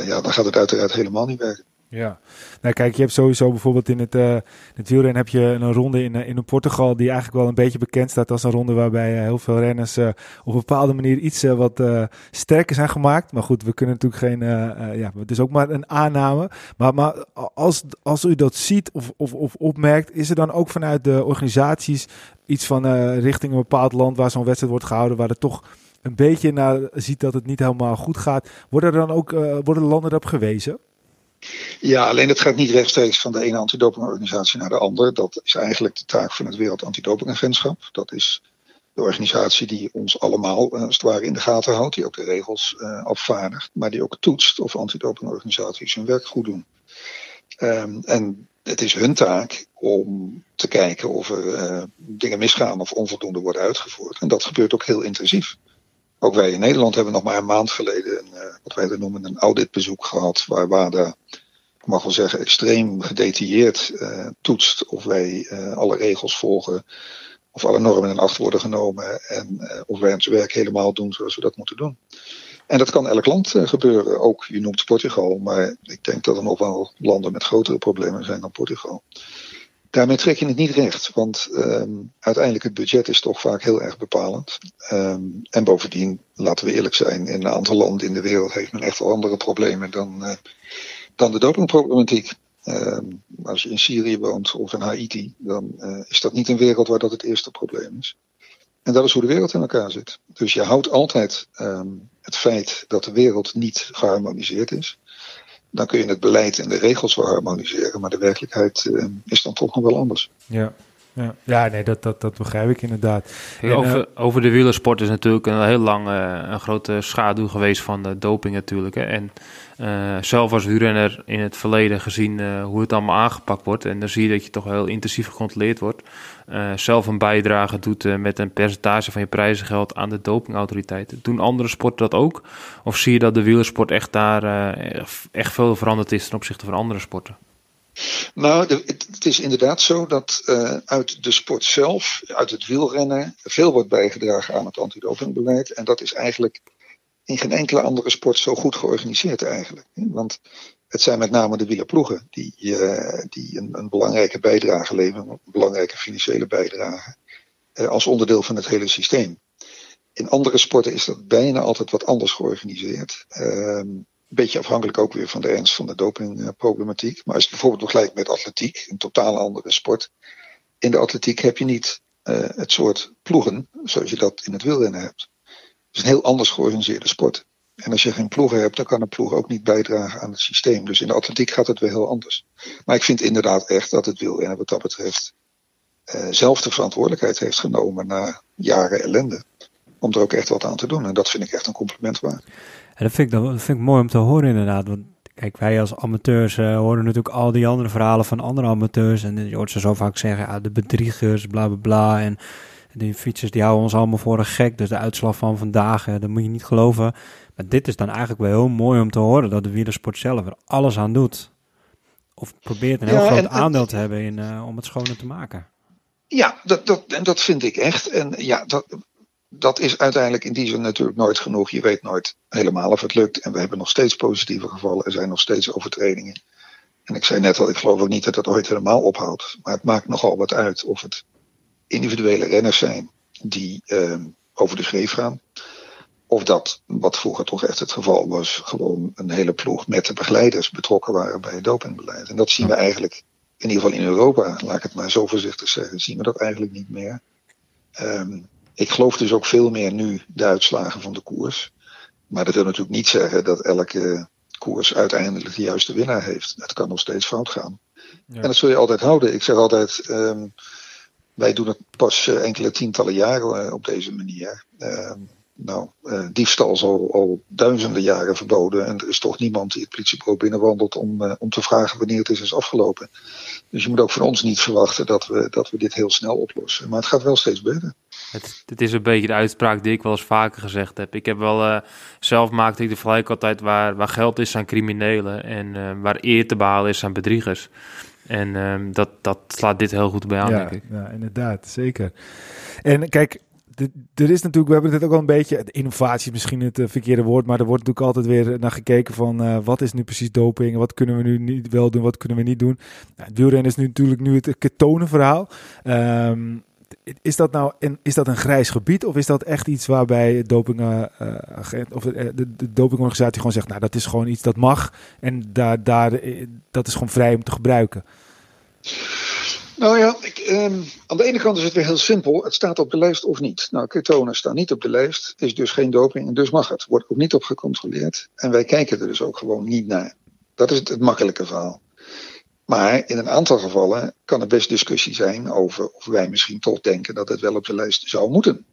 ja, dan gaat het uiteraard helemaal niet werken. Ja, nou kijk, je hebt sowieso bijvoorbeeld in het, uh, het wielrennen heb je een ronde in, in Portugal die eigenlijk wel een beetje bekend staat als een ronde waarbij heel veel renners op een bepaalde manier iets wat sterker zijn gemaakt. Maar goed, we kunnen natuurlijk geen, ja, het is ook maar een aanname. Maar, maar als, als u dat ziet of, of, of opmerkt, is er dan ook vanuit de organisaties iets van richting een bepaald land waar zo'n wedstrijd wordt gehouden, waar het toch een beetje naar ziet dat het niet helemaal goed gaat. Worden er dan ook worden landen erop gewezen? Ja, alleen het gaat niet rechtstreeks van de ene antidopingorganisatie naar de andere. Dat is eigenlijk de taak van het Wereld Antidopingagentschap. Dat is de organisatie die ons allemaal uh, als het ware in de gaten houdt, die ook de regels uh, afvaardigt, maar die ook toetst of antidopingorganisaties hun werk goed doen. Um, en het is hun taak om te kijken of er uh, dingen misgaan of onvoldoende worden uitgevoerd. En dat gebeurt ook heel intensief. Ook wij in Nederland hebben nog maar een maand geleden een, uh, wat wij noemen een auditbezoek gehad, waar WADA, ik mag wel zeggen, extreem gedetailleerd uh, toetst of wij uh, alle regels volgen, of alle normen in acht worden genomen en of wij ons werk helemaal doen zoals we dat moeten doen. En dat kan elk land gebeuren. Ook, je noemt Portugal, maar ik denk dat er nog wel landen met grotere problemen zijn dan Portugal. Daarmee trek je het niet recht, want um, uiteindelijk het budget is toch vaak heel erg bepalend. Um, en bovendien, laten we eerlijk zijn, in een aantal landen in de wereld heeft men echt wel andere problemen dan, uh, dan de dopingproblematiek. Um, als je in Syrië woont of in Haiti, dan uh, is dat niet een wereld waar dat het eerste probleem is. En dat is hoe de wereld in elkaar zit. Dus je houdt altijd het feit dat de wereld niet geharmoniseerd is dan kun je het beleid en de regels wel harmoniseren. Maar de werkelijkheid uh, is dan toch nog wel anders. Ja. Ja, ja nee, dat, dat, dat begrijp ik inderdaad. En, over, uh, over de wielersport is natuurlijk een heel lang uh, een grote schaduw geweest van de doping natuurlijk. Hè. En uh, zelf als wielrenner in het verleden gezien uh, hoe het allemaal aangepakt wordt. En dan zie je dat je toch heel intensief gecontroleerd wordt. Uh, zelf een bijdrage doet met een percentage van je prijzengeld aan de dopingautoriteiten. Doen andere sporten dat ook? Of zie je dat de wielersport echt daar echt veel veranderd is ten opzichte van andere sporten? Nou, het, is inderdaad zo dat uit de sport zelf, uit het wielrennen, veel wordt bijgedragen aan het antidopingbeleid. En dat is eigenlijk in geen enkele andere sport zo goed georganiseerd eigenlijk. Want het zijn met name de wielerploegen die, uh, die een, een, belangrijke bijdrage leveren, een belangrijke financiële bijdrage, uh, als onderdeel van het hele systeem. In andere sporten is dat bijna altijd wat anders georganiseerd. Um, een beetje afhankelijk ook weer van de ernst van de dopingproblematiek. Maar als je bijvoorbeeld vergelijkt met atletiek, een totaal andere sport. In de atletiek heb je niet uh, het soort ploegen zoals je dat in het wielrennen hebt. Is een heel anders georganiseerde sport. En als je geen ploegen hebt, dan kan een ploeg ook niet bijdragen aan het systeem. Dus in de atletiek gaat het weer heel anders. Maar ik vind inderdaad echt dat het wielrennen wat dat betreft uh, zelf de verantwoordelijkheid heeft genomen na jaren ellende. Om er ook echt wat aan te doen. En dat vind ik echt een compliment waard. En dat vind, ik, vind ik mooi om te horen inderdaad. Want kijk, wij als amateurs uh, horen natuurlijk al die andere verhalen van andere amateurs. En je hoort ze zo vaak zeggen, ja, de bedriegers, bla bla bla. En die fietsers die houden ons allemaal voor een gek. Dus de uitslag van vandaag, uh, dat moet je niet geloven. Maar dit is dan eigenlijk wel heel mooi om te horen dat de wielersport zelf er alles aan doet. Of probeert een heel ja, groot en, aandeel te hebben in, uh, om het schoner te maken. Ja, dat, dat, en dat vind ik echt. En ja, dat, dat is uiteindelijk in die zin natuurlijk nooit genoeg. Je weet nooit helemaal of het lukt. En we hebben nog steeds positieve gevallen. Er zijn nog steeds overtredingen. En ik zei net al, ik geloof ook niet dat dat ooit helemaal ophoudt. Maar het maakt nogal wat uit of het individuele renners zijn die uh, over de schreef gaan. Of dat, wat vroeger toch echt het geval was, gewoon een hele ploeg met de begeleiders betrokken waren bij het dopingbeleid. En dat zien we eigenlijk, in ieder geval in Europa, laat ik het maar zo voorzichtig zeggen, zien we dat eigenlijk niet meer. Um, ik geloof dus ook veel meer nu de uitslagen van de koers. Maar dat wil natuurlijk niet zeggen dat elke koers uiteindelijk de juiste winnaar heeft. Het kan nog steeds fout gaan. Ja. En dat zul je altijd houden. Ik zeg altijd, um, wij doen het pas uh, enkele tientallen jaren uh, op deze manier. Um, nou, uh, diefstal is al, al, duizenden jaren verboden. En er is toch niemand die het politiebureau binnenwandelt om, om te vragen wanneer het is, is afgelopen. Dus je moet ook van ons niet verwachten dat we, dat we dit heel snel oplossen. Maar het gaat wel steeds beter. Het, is een beetje de uitspraak die ik wel eens vaker gezegd heb. Ik heb wel, zelf maakte ik de vergelijking altijd waar, waar geld is aan criminelen en waar eer te behalen is aan bedriegers. En uh, dat, dat slaat dit heel goed bij aan, ja, denk ik. Ja, inderdaad, zeker. En kijk, er is natuurlijk, we hebben het ook al een beetje, innovatie is misschien het uh, verkeerde woord, maar er wordt natuurlijk altijd weer naar gekeken van uh, wat is nu precies doping, wat kunnen we nu niet wel doen, wat kunnen we niet doen. Nou, het wielrennen is nu natuurlijk nu het ketonenverhaal. Um, is dat nou een, is dat een grijs gebied of is dat echt iets waarbij doping, uh, of de, de, dopingorganisatie gewoon zegt, nou dat is gewoon iets dat mag en daar, daar, dat is gewoon vrij om te gebruiken? Nou ja, ik, um, aan de ene kant is het weer heel simpel. Het staat op de lijst of niet. Nou, ketonen staan niet op de lijst, is dus geen doping en dus mag het. Wordt ook niet op gecontroleerd. En wij kijken er dus ook gewoon niet naar. Dat is het, het makkelijke verhaal. Maar in een aantal gevallen kan er best discussie zijn over of wij misschien toch denken dat het wel op de lijst zou moeten.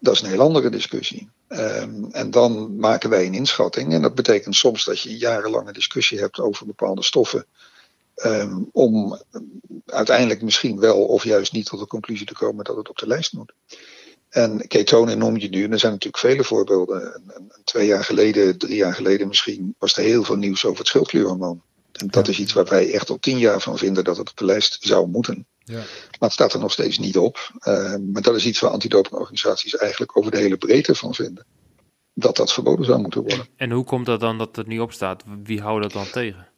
Dat is een heel andere discussie. Um, en dan maken wij een inschatting. En dat betekent soms dat je jarenlange discussie hebt over bepaalde stoffen. Um, om uiteindelijk misschien wel of juist niet tot de conclusie te komen dat het op de lijst moet. En ketonen noem je nu, er zijn natuurlijk vele voorbeelden. twee jaar geleden, drie jaar geleden misschien, was er heel veel nieuws over het schildklierhormoon. En dat is iets waar wij echt al tien jaar van vinden dat het op de lijst zou moeten. Ja. Maar het staat er nog steeds niet op. Uh, maar dat is iets waar antidopingorganisaties eigenlijk over de hele breedte van vinden. Dat dat verboden zou moeten worden. En hoe komt dat dan dat het niet op staat? Wie houdt dat dan tegen?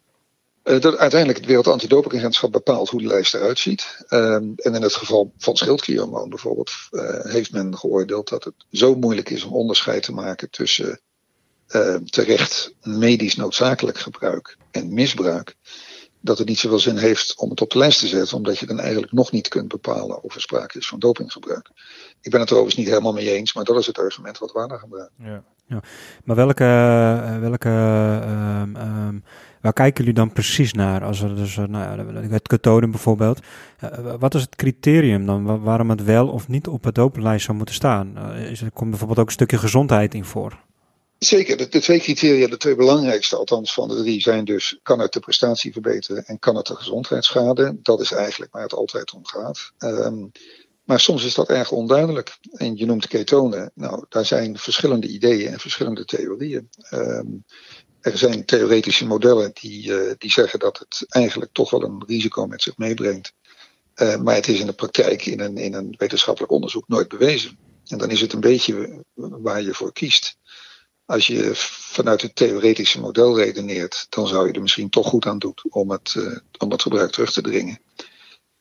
Uh, dat uiteindelijk het Wereld Antidopingagentschap bepaalt hoe de lijst eruit ziet. Uh, en in het geval van schildklierhormoon bijvoorbeeld uh, heeft men geoordeeld dat het zo moeilijk is om onderscheid te maken tussen uh, terecht medisch noodzakelijk gebruik en misbruik, dat het niet zoveel zin heeft om het op de lijst te zetten, omdat je dan eigenlijk nog niet kunt bepalen of er sprake is van dopinggebruik. Ik ben het er overigens niet helemaal mee eens, maar dat is het argument wat Waarna gebruikt. Ja. ja. Maar welke, uh, welke uh, um, waar kijken jullie dan precies naar? Als er dus, nou, het ketonen bijvoorbeeld. Wat is het criterium dan waarom het wel of niet op het dopenlijst zou moeten staan? Uh, is er komt bijvoorbeeld ook een stukje gezondheid in voor? Zeker, de, de, twee criteria, de twee belangrijkste althans van de drie, zijn dus: kan het de prestatie verbeteren en kan het de gezondheid schaden? Dat is eigenlijk waar het altijd om gaat. Um, maar soms is dat erg onduidelijk. En je noemt ketonen. Nou, daar zijn verschillende ideeën en verschillende theorieën. Um, er zijn theoretische modellen die, uh, die zeggen dat het eigenlijk toch wel een risico met zich meebrengt. Uh, maar het is in de praktijk, in een, in een wetenschappelijk onderzoek, nooit bewezen. En dan is het een beetje waar je voor kiest. Als je vanuit het theoretische model redeneert, dan zou je er misschien toch goed aan doen om het, het gebruik terug te dringen.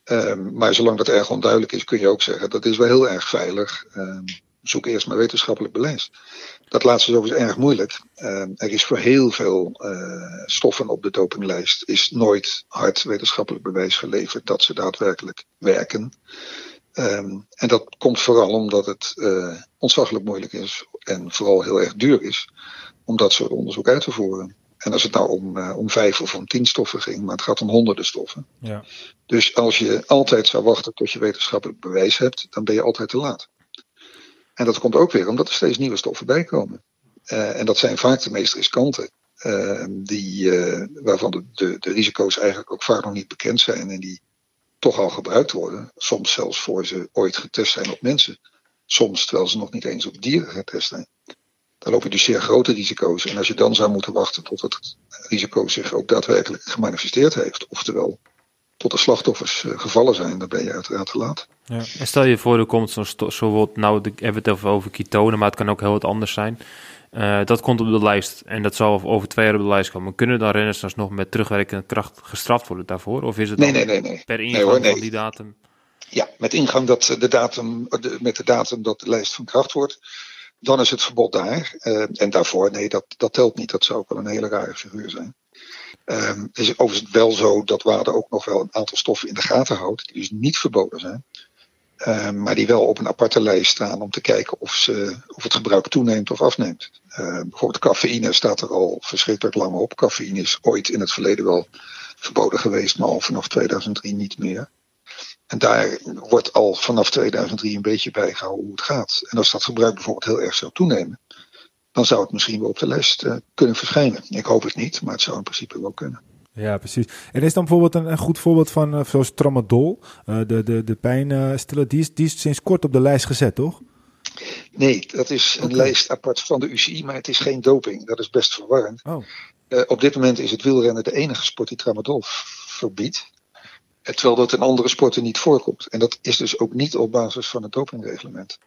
Um, maar zolang dat erg onduidelijk is, kun je ook zeggen dat is wel heel erg veilig. Um, zoek eerst maar wetenschappelijk bewijs. Dat laatste is overigens erg moeilijk. Um, er is voor heel veel uh, stoffen op de dopinglijst is nooit hard wetenschappelijk bewijs geleverd dat ze daadwerkelijk werken. Um, en dat komt vooral omdat het uh, ontzaglijk moeilijk is en vooral heel erg duur is om dat soort onderzoek uit te voeren. En als het nou om, uh, om vijf of om tien stoffen ging, maar het gaat om honderden stoffen. Ja. Dus als je altijd zou wachten tot je wetenschappelijk bewijs hebt, dan ben je altijd te laat. En dat komt ook weer omdat er steeds nieuwe stoffen bijkomen. Uh, en dat zijn vaak de meest riskante. Uh, die, waarvan de, de, de risico's eigenlijk ook vaak nog niet bekend zijn en die toch al gebruikt worden. Soms zelfs voor ze ooit getest zijn op mensen. Soms terwijl ze nog niet eens op dieren getest zijn. Dan loop je dus zeer grote risico's. En als je dan zou moeten wachten tot het risico zich ook daadwerkelijk gemanifesteerd heeft, oftewel tot de slachtoffers uh, gevallen zijn, dan ben je uiteraard te laat. Ja. En stel je voor, er komt zo'n zo nou, de, hebben het over ketonen, maar het kan ook heel wat anders zijn. Uh, dat komt op de lijst en dat zal over twee jaar op de lijst komen. Kunnen dan renners dan nog met terugwerkende kracht gestraft worden daarvoor? Of is het nee, nee, nee, nee. per ingang nee, hoor, nee. van die datum? Ja, met ingang dat de datum, de, met de datum dat de lijst van kracht wordt, dan is het verbod daar. Uh, en daarvoor, nee, dat, dat telt niet. Dat zou ook wel een hele rare figuur zijn. Um, het is overigens wel zo dat WADA ook nog wel een aantal stoffen in de gaten houdt, die dus niet verboden zijn. Uh, maar die wel op een aparte lijst staan om te kijken of, ze, of het gebruik toeneemt of afneemt. Uh, bijvoorbeeld cafeïne staat er al verschrikkelijk lang op. Cafeïne is ooit in het verleden wel verboden geweest, maar al vanaf 2003 niet meer. En daar wordt al vanaf 2003 een beetje bijgehouden hoe het gaat. En als dat gebruik bijvoorbeeld heel erg zou toenemen, dan zou het misschien wel op de lijst uh, kunnen verschijnen. Ik hoop het niet, maar het zou in principe wel kunnen. Ja, precies. En is dan bijvoorbeeld een, een goed voorbeeld van, uh, zoals tramadol, uh, de, de, de pijnstiller, die is, die is sinds kort op de lijst gezet, toch? Nee, dat is een okay. lijst apart van de UCI, maar het is geen doping. Dat is best verwarrend. Oh. Uh, op dit moment is het wielrennen de enige sport die tramadol verbiedt. terwijl dat in andere sporten niet voorkomt. En dat is dus ook niet op basis van het dopingreglement.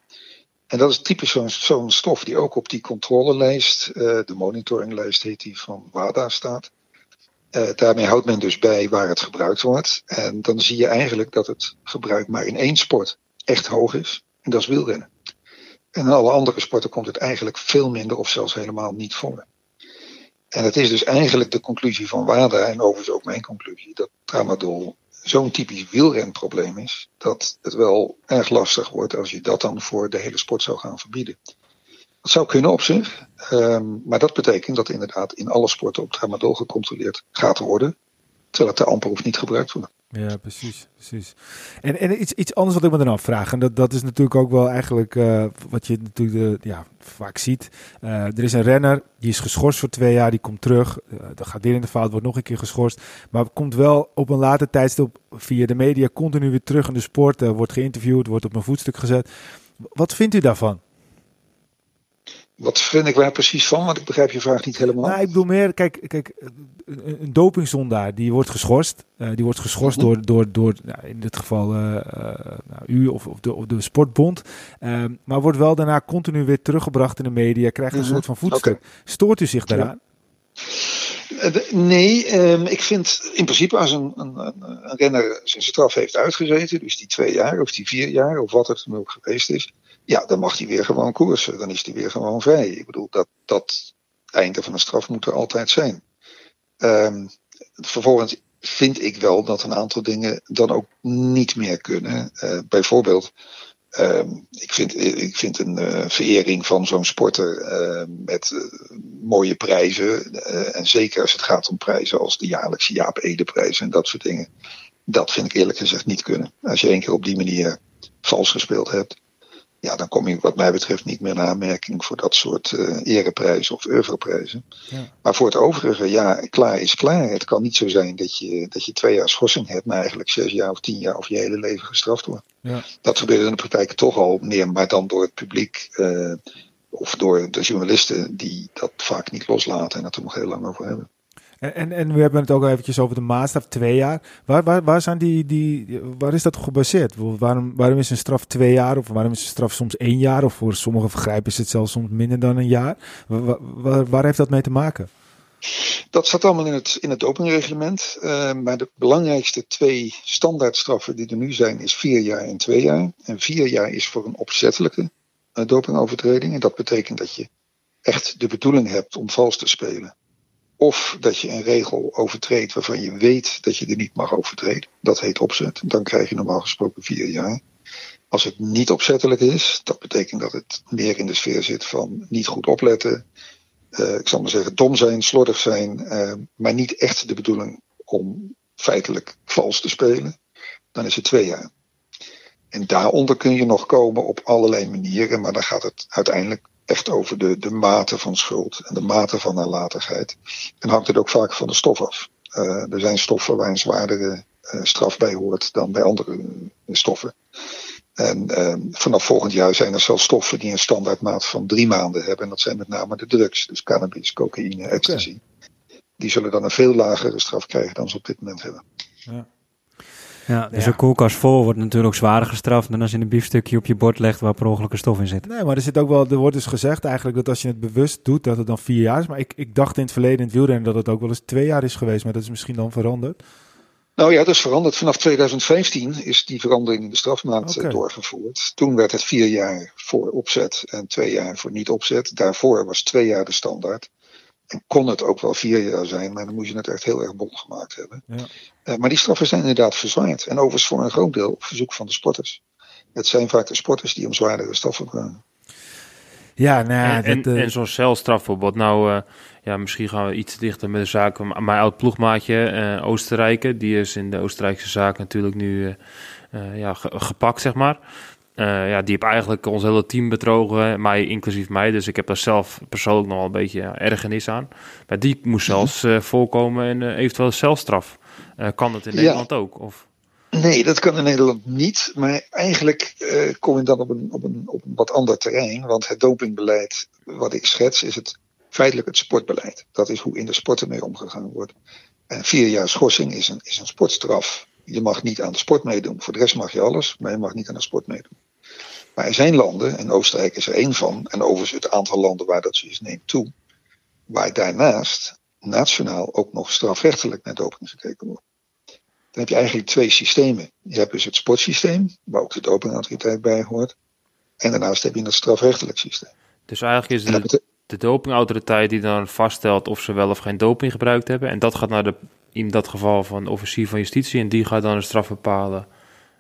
En dat is typisch zo'n stof die ook op die controlelijst, uh, de monitoringlijst heet die van WADA staat. Uh, daarmee houdt men dus bij waar het gebruikt wordt. En dan zie je eigenlijk dat het gebruik maar in één sport echt hoog is. En dat is wielrennen. En in alle andere sporten komt het eigenlijk veel minder of zelfs helemaal niet voor. En het is dus eigenlijk de conclusie van WADA en overigens ook mijn conclusie dat tramadol zo'n typisch wielrenprobleem is, dat het wel erg lastig wordt als je dat dan voor de hele sport zou gaan verbieden. Dat zou kunnen op zich, um, maar dat betekent dat inderdaad in alle sporten op tramadol gecontroleerd gaat worden, terwijl het te amper of niet gebruikt wordt. Ja, precies. precies. En, en iets, iets anders wat ik me dan afvraag, en dat, dat is natuurlijk ook wel eigenlijk uh, wat je natuurlijk ja, vaak ziet. Uh, er is een renner, die is geschorst voor twee jaar, die komt terug. Uh, dan gaat weer in de fout, wordt nog een keer geschorst. Maar komt wel op een later tijdstip via de media continu weer terug in de sport. wordt geïnterviewd, wordt op een voetstuk gezet. Wat vindt u daarvan? Wat vind ik daar precies van? Want ik begrijp je vraag niet helemaal. Nou, ik bedoel meer, kijk, kijk een dopingzondaar die wordt geschorst. Uh, die wordt geschorst mm -hmm. door, door, door nou, in dit geval uh, uh, nou, u of, of, de, of de sportbond. Ehm, maar wordt wel daarna continu weer teruggebracht in de media. Krijgt een mm -hmm. soort van voetstuk. Okay. Stoort u zich daaraan? Ja. Nee, um, ik vind in principe als een, een, een renner zijn straf heeft uitgezeten, dus die twee jaar of die vier jaar of wat het dan ook geweest is, ja, dan mag hij weer gewoon koersen. Dan is hij weer gewoon vrij. Ik bedoel, dat, dat einde van een straf moet er altijd zijn. Um, vervolgens vind ik wel dat een aantal dingen dan ook niet meer kunnen. Uh, bijvoorbeeld, um, ik, vind, ik vind een uh, verering van zo'n sporter uh, met mooie prijzen. en zeker als het gaat om prijzen als de jaarlijkse Jaap Ede-prijs en dat soort dingen. Dat vind ik eerlijk gezegd niet kunnen. Als je één keer op die manier vals gespeeld hebt ja, dan kom je wat mij betreft niet meer in aanmerking voor dat soort uh, ereprijzen of oeuvreprijzen. Ja. Maar voor het overige, ja, klaar is klaar. Het kan niet zo zijn dat je, dat je twee jaar schorsing hebt, maar eigenlijk zes jaar of tien jaar of je hele leven gestraft wordt. Ja. Dat gebeurt in de praktijk toch al meer, maar dan door het publiek uh, of door de journalisten die dat vaak niet loslaten en het er nog heel lang over hebben. En, en, we hebben het ook eventjes over de maatstaf, twee jaar. Waar, waar, waar, zijn die, die, waar is dat gebaseerd? Waarom, waarom is een straf twee jaar of waarom is een straf soms één jaar? Of voor sommige vergrijpen is het zelfs soms minder dan een jaar. Waar, heeft dat mee te maken? Dat staat allemaal in het, in het dopingreglement. Uh, maar de belangrijkste twee standaardstraffen die er nu zijn, is vier jaar en twee jaar. En vier jaar is voor een opzettelijke uh, dopingovertreding. En dat betekent dat je echt de bedoeling hebt om vals te spelen. Of dat je een regel overtreedt waarvan je weet dat je er niet mag overtreden. Dat heet opzet. Dan krijg je normaal gesproken vier jaar. Als het niet opzettelijk is, dat betekent dat het meer in de sfeer zit van niet goed opletten. Uh, ik zal maar zeggen, dom zijn, slordig zijn, uh, maar niet echt de bedoeling om feitelijk vals te spelen. Dan is het twee jaar. En daaronder kun je nog komen op allerlei manieren, maar dan gaat het uiteindelijk echt over de, de mate van schuld en de mate van nalatigheid. En hangt het ook vaak van de stof af. Uh, er zijn stoffen waar een zwaardere uh, straf bij hoort dan bij andere uh, stoffen. En vanaf volgend jaar zijn er zelfs stoffen die een standaardmaat van drie maanden hebben. En dat zijn met name de drugs, dus cannabis, cocaïne, ecstasy. Okay. Die zullen dan een veel lagere straf krijgen dan ze op dit moment hebben. Ja. Ja, dus ja. een koelkast vol wordt natuurlijk zwaarder gestraft dan als je een biefstukje op je bord legt waar per ongeluk een stof in zit. Nee, maar er zit ook wel, er wordt dus gezegd eigenlijk dat als je het bewust doet, dat het dan vier jaar is. Maar ik, ik dacht in het verleden in het wielrennen dat het ook wel eens twee jaar is geweest, maar dat is misschien dan veranderd. Nou ja, dat is veranderd. Vanaf 2015 is die verandering in de strafmaat okay. doorgevoerd. Toen werd het vier jaar voor opzet en twee jaar voor niet opzet. Daarvoor was twee jaar de standaard. En kon het ook wel vier jaar zijn, maar dan moet je het echt heel erg bond gemaakt hebben. Ja. Uh, maar die straffen zijn inderdaad verzwaard. En overigens voor een groot deel op verzoek van de sporters. Het zijn vaak de sporters die om zwaardere straffen vragen. Ja, nou en, dit, uh... en, en zo'n celstraf bijvoorbeeld. Nou, uh, ja, misschien gaan we iets dichter met de zaak. Mijn oud ploegmaatje, uh, Oostenrijker, die is in de Oostenrijkse zaak natuurlijk nu ja, gepakt, zeg maar. Uh, ja, die heb eigenlijk ons hele team betrogen, mij inclusief mij. Dus ik heb daar zelf persoonlijk nog wel een beetje ja, ergernis aan. Maar die moest mhm. zelfs uh, voorkomen en uh, eventueel celstraf. kan dat in Nederland ja. ook? Of? Nee, dat kan in Nederland niet. Maar eigenlijk kom je dan op een, op, een, op een wat ander terrein. Want het dopingbeleid wat ik schets is het feitelijk het sportbeleid. Dat is hoe in de sport ermee omgegaan wordt. En vier jaar schorsing is een, is een sportstraf Je mag niet aan de sport meedoen. Voor de rest mag je alles, maar je mag niet aan de sport meedoen. Maar er zijn landen, en Oostenrijk is er één van, en overigens het aantal landen waar dat zoiets neemt toe, waar daarnaast nationaal ook nog strafrechtelijk naar doping gekeken wordt. Dan heb je eigenlijk twee systemen. Je hebt dus het sportsysteem, waar ook de dopingautoriteit bij hoort. En daarnaast heb je het strafrechtelijk systeem. Dus eigenlijk is het de, de dopingautoriteit die dan vaststelt of ze wel of geen doping gebruikt hebben. En dat gaat naar de, in dat geval van de officier van justitie en die gaat dan een straf bepalen.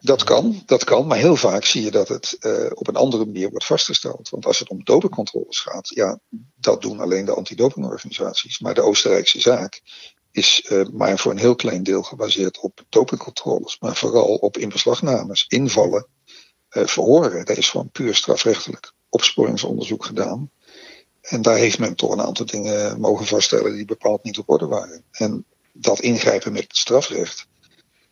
Dat kan, dat kan, maar heel vaak zie je dat het uh, op een andere manier wordt vastgesteld. Want als het om dopingcontroles gaat, ja, dat doen alleen de antidopingorganisaties. Maar de Oostenrijkse zaak is uh, maar voor een heel klein deel gebaseerd op dopingcontroles. Maar vooral op inbeslagnames, invallen, uh, verhoren. Dat is gewoon puur strafrechtelijk opsporingsonderzoek gedaan. En daar heeft men toch een aantal dingen mogen vaststellen die bepaald niet op orde waren. En dat ingrijpen met het strafrecht,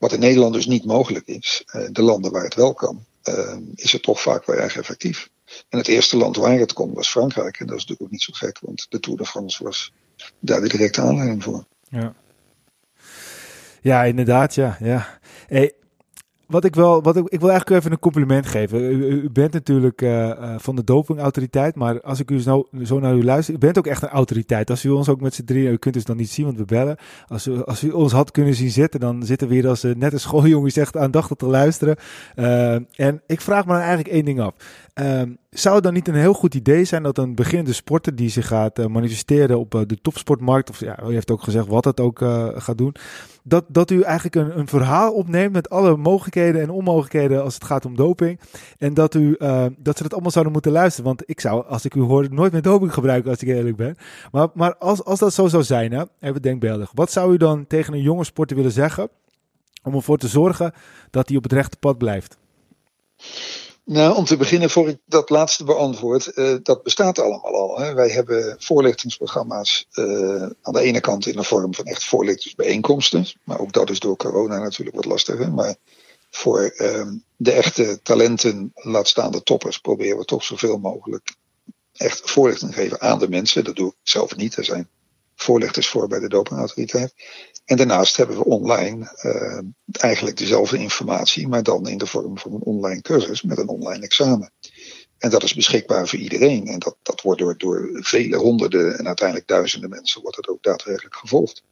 wat in Nederland dus niet mogelijk is, uh, de landen waar het wel kan, uh, is het toch vaak wel erg effectief. En het eerste land waar het kon was Frankrijk. En dat is natuurlijk ook niet zo gek, want de Tour de France was daar de directe aanleiding voor. Ja, ja inderdaad, ja. ja. Hey, wat ik wel, wat ik, ik wil eigenlijk even een compliment geven. U, bent natuurlijk uh, van de dopingautoriteit, maar als ik u zo, zo naar u luister, u bent ook echt een autoriteit. Als u ons ook met z'n drieën, u kunt dus dan niet zien, want we bellen. Als u, als u ons had kunnen zien zitten, dan zitten we hier als uh, net een schooljongen zegt aandachtig te luisteren. en ik vraag me eigenlijk één ding af. Um, zou het dan niet een heel goed idee zijn dat een beginnende sporter die zich gaat uh, manifesteren op uh, de topsportmarkt, of ja, u heeft ook gezegd wat het ook uh, gaat doen, dat, dat u eigenlijk een, een verhaal opneemt met alle mogelijkheden en onmogelijkheden als het gaat om doping. En dat, u, dat ze dat allemaal zouden moeten luisteren. Want ik zou, als ik u hoor, nooit meer doping gebruiken als ik eerlijk ben. Maar, maar als, als dat zo zou zijn, hè, even denkbeeldig, wat zou u dan tegen een jonge sporter willen zeggen om ervoor te zorgen dat hij op het rechte pad blijft? Nou, om te beginnen, voor ik dat laatste beantwoord, uh, dat bestaat allemaal al. Hè. Wij hebben voorlichtingsprogramma's uh, aan de ene kant in de vorm van echt voorlichtingsbijeenkomsten. Maar ook dat is door corona natuurlijk wat lastiger. Maar voor uh, de echte talenten, laat staan de toppers, proberen we toch zoveel mogelijk echt voorlichting te geven aan de mensen. Dat doe ik zelf niet. Er zijn voorlichters voor bij de dopingautoriteit. En daarnaast hebben we online uh, eigenlijk dezelfde informatie, maar dan in de vorm van een online cursus met een online examen. En dat is beschikbaar voor iedereen. En dat, dat wordt door, door vele honderden en uiteindelijk duizenden mensen wordt het ook daadwerkelijk gevolgd.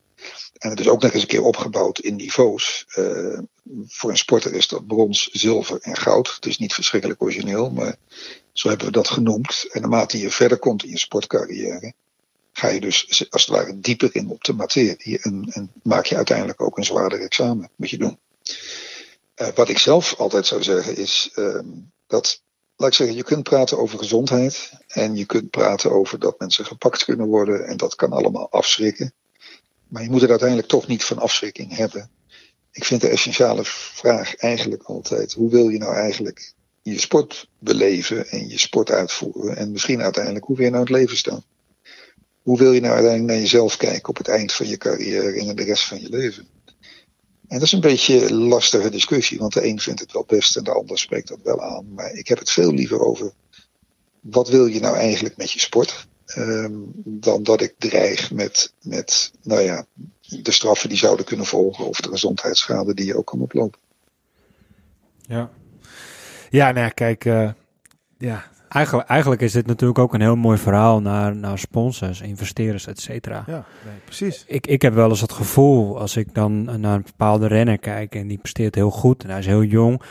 En het is ook nog eens een keer opgebouwd in niveaus. Uh, voor een sporter is dat brons, zilver en goud. Het is niet verschrikkelijk origineel, maar zo hebben we dat genoemd. En naarmate je verder komt in je sportcarrière, ga je dus als het ware dieper in op de materie en, maak je uiteindelijk ook een zwaarder examen, moet je doen. Uh, wat ik zelf altijd zou zeggen is uh, dat, laat ik zeggen, je kunt praten over gezondheid en je kunt praten over dat mensen gepakt kunnen worden en dat kan allemaal afschrikken. Maar je moet er uiteindelijk toch niet van afschrikking hebben. Ik vind de essentiële vraag eigenlijk altijd, hoe wil je nou eigenlijk je sport beleven en je sport uitvoeren en misschien uiteindelijk hoe wil je nou het leven staan? Hoe wil je nou uiteindelijk naar jezelf kijken op het eind van je carrière en de rest van je leven? En dat is een beetje een lastige discussie, want de een vindt het wel best en de ander spreekt dat wel aan. Maar ik heb het veel liever over wat wil je nou eigenlijk met je sport? Um, dan dat ik dreig met, met, nou ja, de straffen die zouden kunnen volgen of de gezondheidsschade die je ook kan oplopen. Ja, ja nou kijk, uh, ja, Eigenlijk, eigenlijk is dit natuurlijk ook een heel mooi verhaal naar, naar sponsors, investeerders, et cetera. Ja, nee, precies. Ik, ik heb wel eens het gevoel, als ik dan naar een bepaalde renner kijk en die presteert heel goed en hij is heel jong.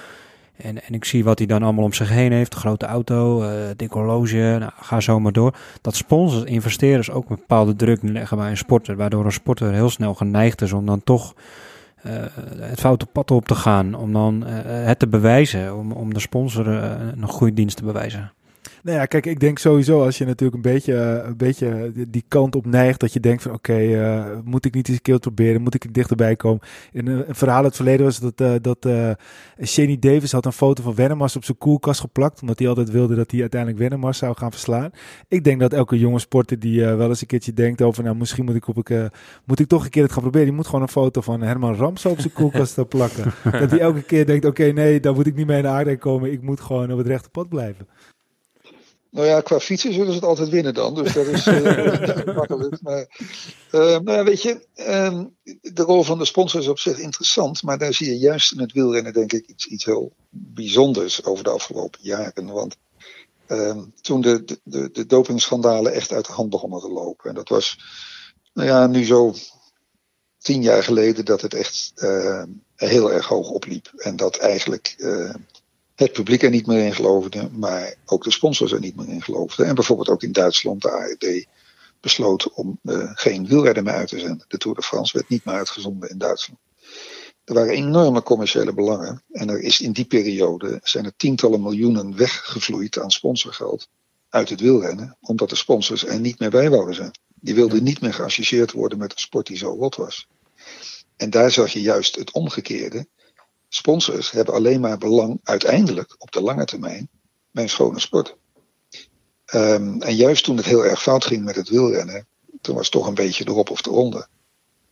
En, en ik zie wat hij dan allemaal om zich heen heeft. Grote auto, uh, dik horloge, nou, ga zo maar door. Dat sponsors, investeerders ook een bepaalde druk leggen bij een sporter. Waardoor een sporter heel snel geneigd is om dan toch uh, het foute pad op te gaan. Om dan uh, het te bewijzen. Om, om de sponsor een goede dienst te bewijzen. Nou ja, kijk, ik denk sowieso als je natuurlijk een beetje, een beetje die kant op neigt, dat je denkt van oké, okay, uh, moet ik niet eens een keer proberen, moet ik er dichterbij komen. In een, een verhaal uit het verleden was dat, uh, dat uh, Shane Davis had een foto van Venomars op zijn koelkast geplakt, omdat hij altijd wilde dat hij uiteindelijk Venomars zou gaan verslaan. Ik denk dat elke jonge sporter die wel eens een keertje denkt over, nou misschien moet ik, op, ik, moet ik toch een keer het gaan proberen, die moet gewoon een foto van Herman Rams op zijn koelkast plakken. <laughs> dat hij elke keer denkt, oké, okay, nee, daar moet ik niet mee in de aarde komen, ik moet gewoon op het rechte pad blijven. Nou ja, qua fietsen zullen ze het altijd winnen dan. Dus dat is <laughs> uh, makkelijk. Maar uh, nou ja, weet je, uh, de rol van de sponsor is op zich interessant. Maar daar zie je juist in het wielrennen denk ik iets, iets heel bijzonders over de afgelopen jaren. Want ehm, toen de, de, de dopingschandalen echt uit de hand begonnen te lopen. En dat was, nou ja, nu zo tien jaar geleden dat het echt heel erg hoog opliep. En dat eigenlijk het publiek er niet meer in geloofde, maar ook de sponsors er niet meer in geloofden. En bijvoorbeeld ook in Duitsland, de ARD besloot om uh, geen wielrennen meer uit te zenden. De Tour de France werd niet meer uitgezonden in Duitsland. Er waren enorme commerciële belangen en er is in die periode zijn er tientallen miljoenen weggevloeid aan sponsorgeld uit het wielrennen, omdat de sponsors er niet meer bij wouden zijn. Die wilden niet meer geassocieerd worden met een sport die zo rot was. En daar zag je juist het omgekeerde sponsors hebben alleen maar belang uiteindelijk op de lange termijn bij een schone sport. Um, en juist toen het heel erg fout ging met het wielrennen, toen was het toch een beetje erop of eronder.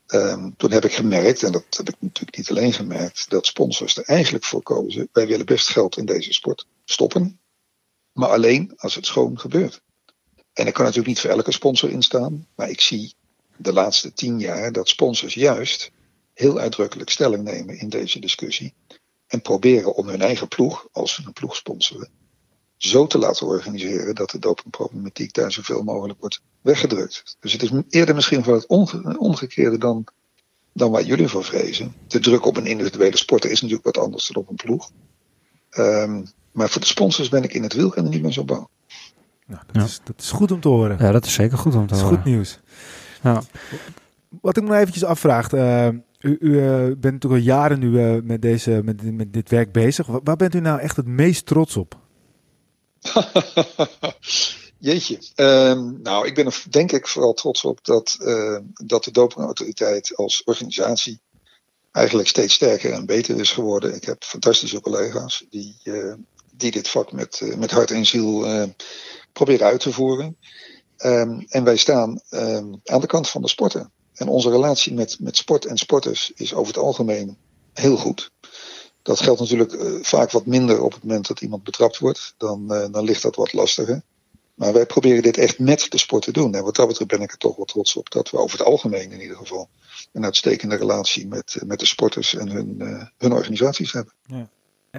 Um, toen heb ik gemerkt, en dat heb ik natuurlijk niet alleen gemerkt, dat sponsors er eigenlijk voor kozen. Wij willen best geld in deze sport stoppen, maar alleen als het schoon gebeurt. En ik kan natuurlijk niet voor elke sponsor instaan, maar ik zie de laatste tien jaar dat sponsors juist heel uitdrukkelijk stelling nemen in deze discussie. En proberen om hun eigen ploeg, als ze een ploeg sponsoren, zo te laten organiseren dat de dopingproblematiek daar zoveel mogelijk wordt weggedrukt. Dus het is eerder misschien van het omgekeerde dan, dan waar jullie voor vrezen. De druk op een individuele sporter is natuurlijk wat anders dan op een ploeg. Um, maar voor de sponsors ben ik in het wielrennen niet meer zo bang. Nou, dat, ja. is, dat is goed om te horen. Ja, dat is zeker goed om te horen. Dat is goed nieuws. Ja. Wat ik me eventjes afvraag. Uh, u, uh, bent natuurlijk al jaren nu uh, met, deze, met, met dit werk bezig. Waar, bent u nou echt het meest trots op? <laughs> Jeetje. Um, nou, ik ben er denk ik vooral trots op dat, uh, dat de dopingautoriteit als organisatie eigenlijk steeds sterker en beter is geworden. Ik heb fantastische collega's die, die dit vak met, met hart en ziel proberen uit te voeren. Um, en wij staan um, aan de kant van de sporten. En onze relatie met, met sport en sporters is over het algemeen heel goed. Dat geldt natuurlijk uh, vaak wat minder op het moment dat iemand betrapt wordt. Dan, uh, dan ligt dat wat lastiger. Maar wij proberen dit echt met de sport te doen. En wat dat betreft ben ik er toch wel trots op dat we over het algemeen in ieder geval een uitstekende relatie met, met de sporters en hun, hun organisaties hebben. Ja.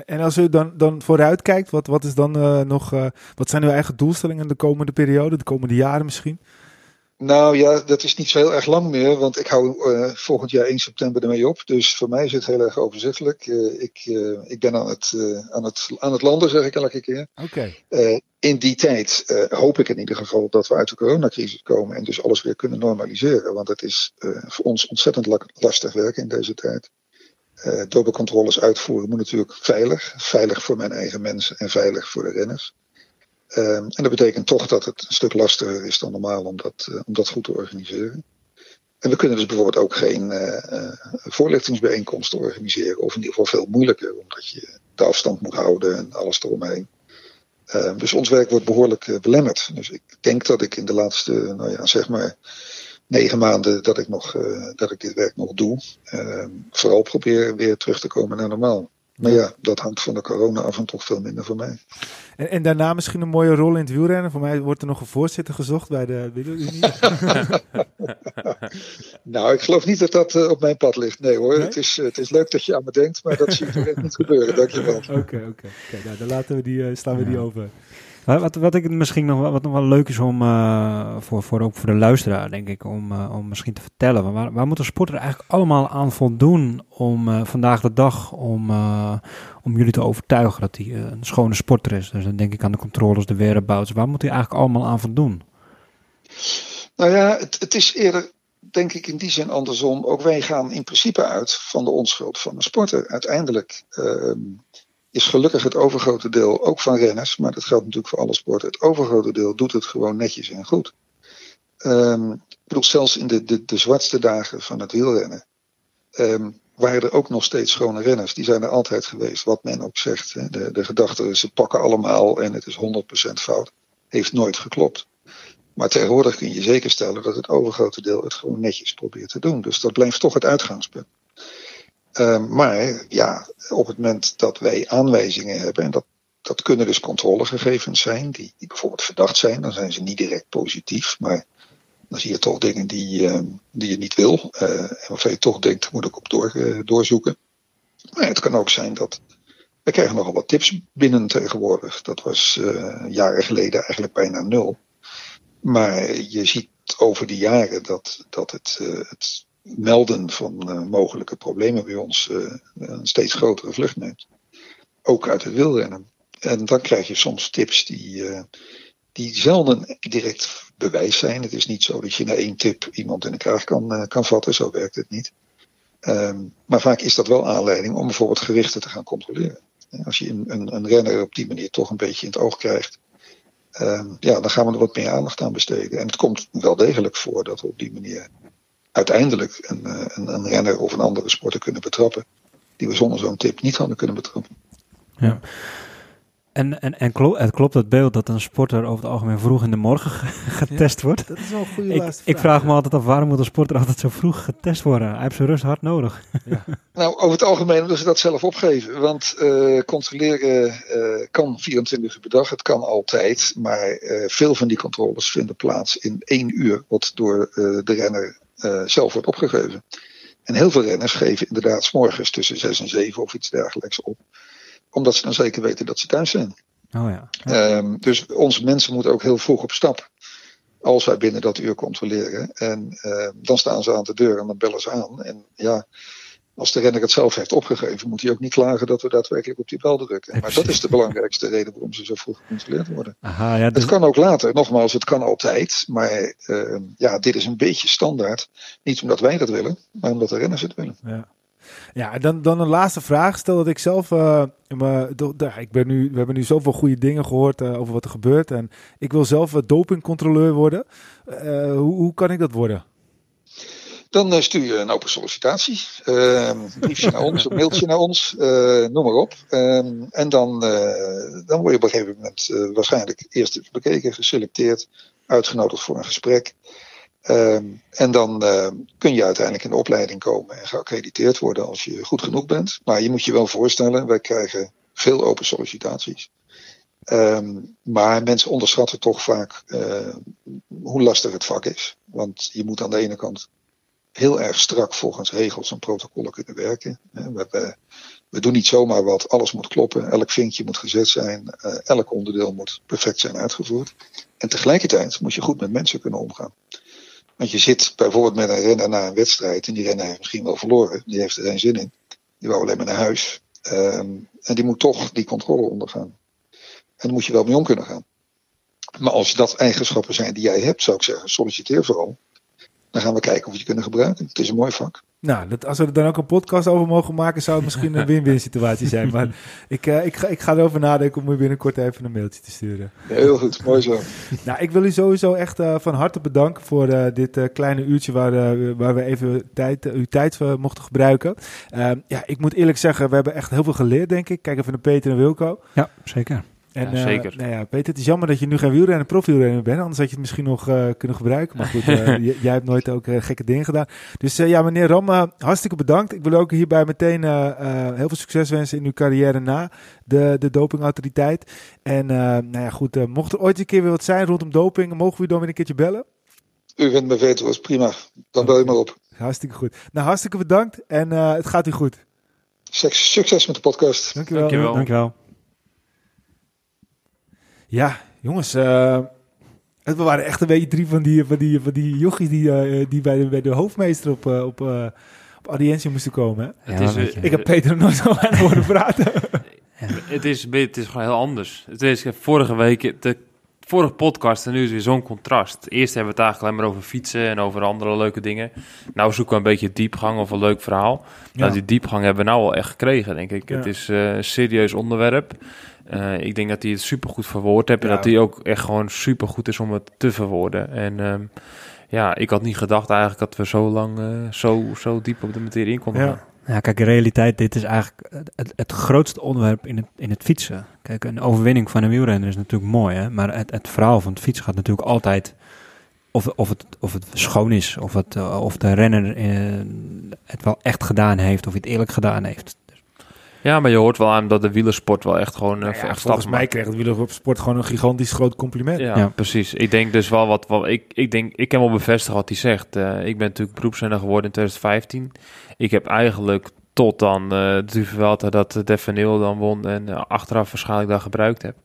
En als u dan, dan vooruit kijkt, wat, wat, is dan, nog, wat zijn uw eigen doelstellingen de komende periode, de komende jaren misschien? Nou ja, dat is niet zo heel erg lang meer, want ik hou uh, volgend jaar 1 september ermee op. Dus voor mij is het heel erg overzichtelijk. Uh, ik, uh, ik ben aan het, aan, het, aan het landen, zeg ik elke keer. Oké. Okay. in die tijd hoop ik in ieder geval dat we uit de coronacrisis komen en dus alles weer kunnen normaliseren. Want het is voor ons ontzettend lastig werken in deze tijd. Uh, uitvoeren moet natuurlijk veilig. Veilig voor mijn eigen mensen en veilig voor de renners. Um, en dat betekent toch dat het een stuk lastiger is dan normaal om dat, uh, om dat goed te organiseren. En we kunnen dus bijvoorbeeld ook geen uh, uh, voorlichtingsbijeenkomsten organiseren, of in ieder geval veel moeilijker, omdat je de afstand moet houden en alles eromheen. Ehm, dus ons werk wordt behoorlijk belemmerd. Dus ik denk dat ik in de laatste, nou ja, zeg maar negen maanden dat ik, nog, dat ik dit werk nog doe, ehm, vooral probeer weer terug te komen naar normaal. Maar ja, dat hangt van de corona af en toch veel minder voor mij. En, en, daarna misschien een mooie rol in het wielrennen. Voor mij wordt er nog een voorzitter gezocht bij de wielerunie. <laughs> nou, ik geloof niet dat dat uh, op mijn pad ligt. Nee hoor, nee? Het, is, het is leuk dat je aan me denkt, maar dat zie ik echt niet gebeuren. Dankjewel. <laughs> Oké, oké. Okay, okay. nou, dan laten we die, uh, slaan we die over. Wat, wat ik misschien nog, wat nog wel leuk is om, uh, voor, voor, ook voor de luisteraar, denk ik, om, uh, om misschien te vertellen. Waar, waar moet een sporter eigenlijk allemaal aan voldoen om uh, vandaag de dag, om, om jullie te overtuigen dat hij een schone sporter is? Dus dan denk ik aan de controles, de whereabouts. Waar moet hij eigenlijk allemaal aan voldoen? Nou ja, het, het is eerder, denk ik, in die zin andersom. Ook wij gaan in principe uit van de onschuld van de sporter. Uiteindelijk ehm, is gelukkig het overgrote deel ook van renners, maar dat geldt natuurlijk voor alle sporten. Het overgrote deel doet het gewoon netjes en goed. Um, ik bedoel, zelfs in de, de, de zwartste dagen van het wielrennen um, waren er ook nog steeds schone renners. Die zijn er altijd geweest, wat men ook zegt. Hè. De, de gedachte, ze pakken allemaal en het is 100% fout, heeft nooit geklopt. Maar tegenwoordig kun je zeker stellen dat het overgrote deel het gewoon netjes probeert te doen. Dus dat blijft toch het uitgangspunt. Uh, maar ja, op het moment dat wij aanwijzingen hebben, en dat dat kunnen dus controlegegevens zijn die, bijvoorbeeld verdacht zijn. Dan zijn ze niet direct positief, maar dan zie je toch dingen die, uh, die je niet wil. Uh, en waarvan je toch denkt, moet ik op door, doorzoeken. Maar het kan ook zijn dat. We krijgen nogal wat tips binnen tegenwoordig. Dat was jaren geleden eigenlijk bijna nul. Maar je ziet over de jaren dat, dat het, het melden van mogelijke problemen bij ons een steeds grotere vlucht neemt. Ook uit het wielrennen. En dan krijg je soms tips die, die zelden direct bewijs zijn. Het is niet zo dat je na één tip iemand in de kraag kan, kan vatten, zo werkt het niet. Um, maar vaak is dat wel aanleiding om bijvoorbeeld gerichten te gaan controleren. Als je een, een, renner op die manier toch een beetje in het oog krijgt, um, ja, dan gaan we er wat meer aandacht aan besteden. En het komt wel degelijk voor dat we op die manier uiteindelijk een, eh, een, een renner of een andere sporter kunnen betrappen, die we zonder zo'n tip niet hadden kunnen betrappen. Ja. En, en, en klopt, het klopt dat beeld dat een sporter over het algemeen vroeg in de morgen <laughs> getest wordt? Dat is wel een goede ik, laatste Ik vraag me altijd af, waarom moet een sporter altijd zo vroeg getest worden? Hij heeft zijn rust hard nodig. Ja. <laughs> nou, over het algemeen moeten ze dat zelf opgeven. Want uh, controleren uh, kan 24 uur per dag, het kan altijd. Maar uh, veel van die controles vinden plaats in één uur, wat door de renner zelf wordt opgegeven. En heel veel renners geven inderdaad s morgens tussen 6 en 7 of iets dergelijks op omdat ze dan zeker weten dat ze thuis zijn. Oh ja. ja. Um, dus onze mensen moeten ook heel vroeg op stap. Als wij binnen dat uur controleren. En uh, dan staan ze aan de deur en dan bellen ze aan. En ja, als de renner het zelf heeft opgegeven, moet hij ook niet klagen dat we daadwerkelijk op die bel drukken. Maar dat is de belangrijkste reden waarom ze zo vroeg gecontroleerd worden. Aha, ja, dus... Het kan ook later, nogmaals, het kan altijd. Maar uh, ja, dit is een beetje standaard. Niet omdat wij dat willen, maar omdat de renners het willen. Ja. Ja, dan, dan een laatste vraag. Stel dat ik zelf. Uh, me, ik ben nu, we hebben nu zoveel goede dingen gehoord uh, over wat er gebeurt. En ik wil zelf dopingcontroleur worden. Hoe, hoe kan ik dat worden? Dan stuur je een open sollicitatie. een briefje naar ons, een mailtje naar ons. noem maar op. en dan, dan word je op een gegeven moment waarschijnlijk eerst bekeken, geselecteerd, uitgenodigd voor een gesprek. Um, en dan kun je uiteindelijk in de opleiding komen en geaccrediteerd worden als je goed genoeg bent. Maar je moet je wel voorstellen, wij krijgen veel open sollicitaties. Maar mensen onderschatten toch vaak hoe lastig het vak is. Want je moet aan de ene kant heel erg strak volgens regels en protocollen kunnen werken. We, we, doen niet zomaar wat, alles moet kloppen, elk vinkje moet gezet zijn, uh, elk onderdeel moet perfect zijn uitgevoerd. En tegelijkertijd moet je goed met mensen kunnen omgaan. Want je zit bijvoorbeeld met een renner na een wedstrijd en die renner heeft misschien wel verloren. Die heeft er geen zin in. Die wou alleen maar naar huis. Um, en die moet toch die controle ondergaan. En daar moet je wel mee om kunnen gaan. Maar als dat eigenschappen zijn die jij hebt, zou ik zeggen, solliciteer vooral. Dan gaan we kijken of we je kunnen gebruiken. Het is een mooi vak. Nou, dat, als we er dan ook een podcast over mogen maken, zou het misschien een win-win situatie zijn. Maar ik, uh, ik, ga, ik ga erover nadenken om u binnenkort even een mailtje te sturen. Ja, heel goed, mooi zo. nou, ik wil u sowieso echt uh, van harte bedanken voor uh, dit kleine uurtje waar, waar we even tijd, uw tijd mochten gebruiken. Ehm, ja, ik moet eerlijk zeggen, we hebben echt heel veel geleerd, denk ik. Kijk even naar Peter en Wilco. Ja, zeker. En, ja, zeker. Uh, nou ja, Peter, het is jammer dat je nu geen wielrenner, profielrenner bent. Anders had je het misschien nog uh, kunnen gebruiken. Maar goed, <laughs> uh, jij hebt nooit ook gekke dingen gedaan. Dus ja, meneer Ram, hartstikke bedankt. Ik wil ook hierbij meteen heel veel succes wensen in uw carrière na de, de dopingautoriteit. En nou ja, goed, mocht er ooit een keer weer wat zijn rondom doping, mogen we u dan weer een keertje bellen? U vindt me weten, was prima. Dan bel je maar op. Hartstikke goed. Nou, hartstikke bedankt en het gaat u goed. Succes met de podcast. Dankjewel. Dankjewel. Dankjewel. Ja, jongens. Uh, we waren echt een beetje drie van die, van die, van die jochies die, uh, die bij, de, bij de hoofdmeester op, uh, op, op audiëntie moesten komen. Hè? Het is, ik heb Peter nooit zo aan <laughs> horen praten. <laughs> het, is, het is gewoon heel anders. Het is vorige week, de vorige podcast en nu is weer zo'n contrast. Eerst hebben we het eigenlijk alleen maar over fietsen en over andere leuke dingen. Nou zoeken we een beetje diepgang of een leuk verhaal. Ja. Nou, die diepgang hebben we nou al echt gekregen, denk ik. Ja. Het is een serieus onderwerp. Uh, ik denk dat hij het supergoed verwoord heeft. En dat hij ook echt gewoon supergoed is om het te verwoorden. En um, ja, ik had niet gedacht eigenlijk dat we zo lang, uh, zo, zo diep op de materie in konden ja. gaan. Ja, kijk, in realiteit, dit is eigenlijk het, het grootste onderwerp in het, in het fietsen. Kijk, een overwinning van een wielrenner is natuurlijk mooi, hè? maar het, het verhaal van het fietsen gaat natuurlijk altijd of, of, het, of het schoon is, of, het, uh, of de renner het wel echt gedaan heeft, of hij het eerlijk gedaan heeft. Ja, maar je hoort wel aan dat de wielersport wel echt gewoon... Nou ja, volgens mij krijgt de wielersport gewoon een gigantisch groot compliment. Ja, precies. Ik denk dus wel wat... wat ik, ik, denk, ik kan wel bevestigen wat hij zegt. Uh, ik ben natuurlijk beroepszender geworden in 2015. Ik heb eigenlijk tot dan uh, de Vuelta dat Defaneel dan won en uh, achteraf waarschijnlijk daar gebruikt heb.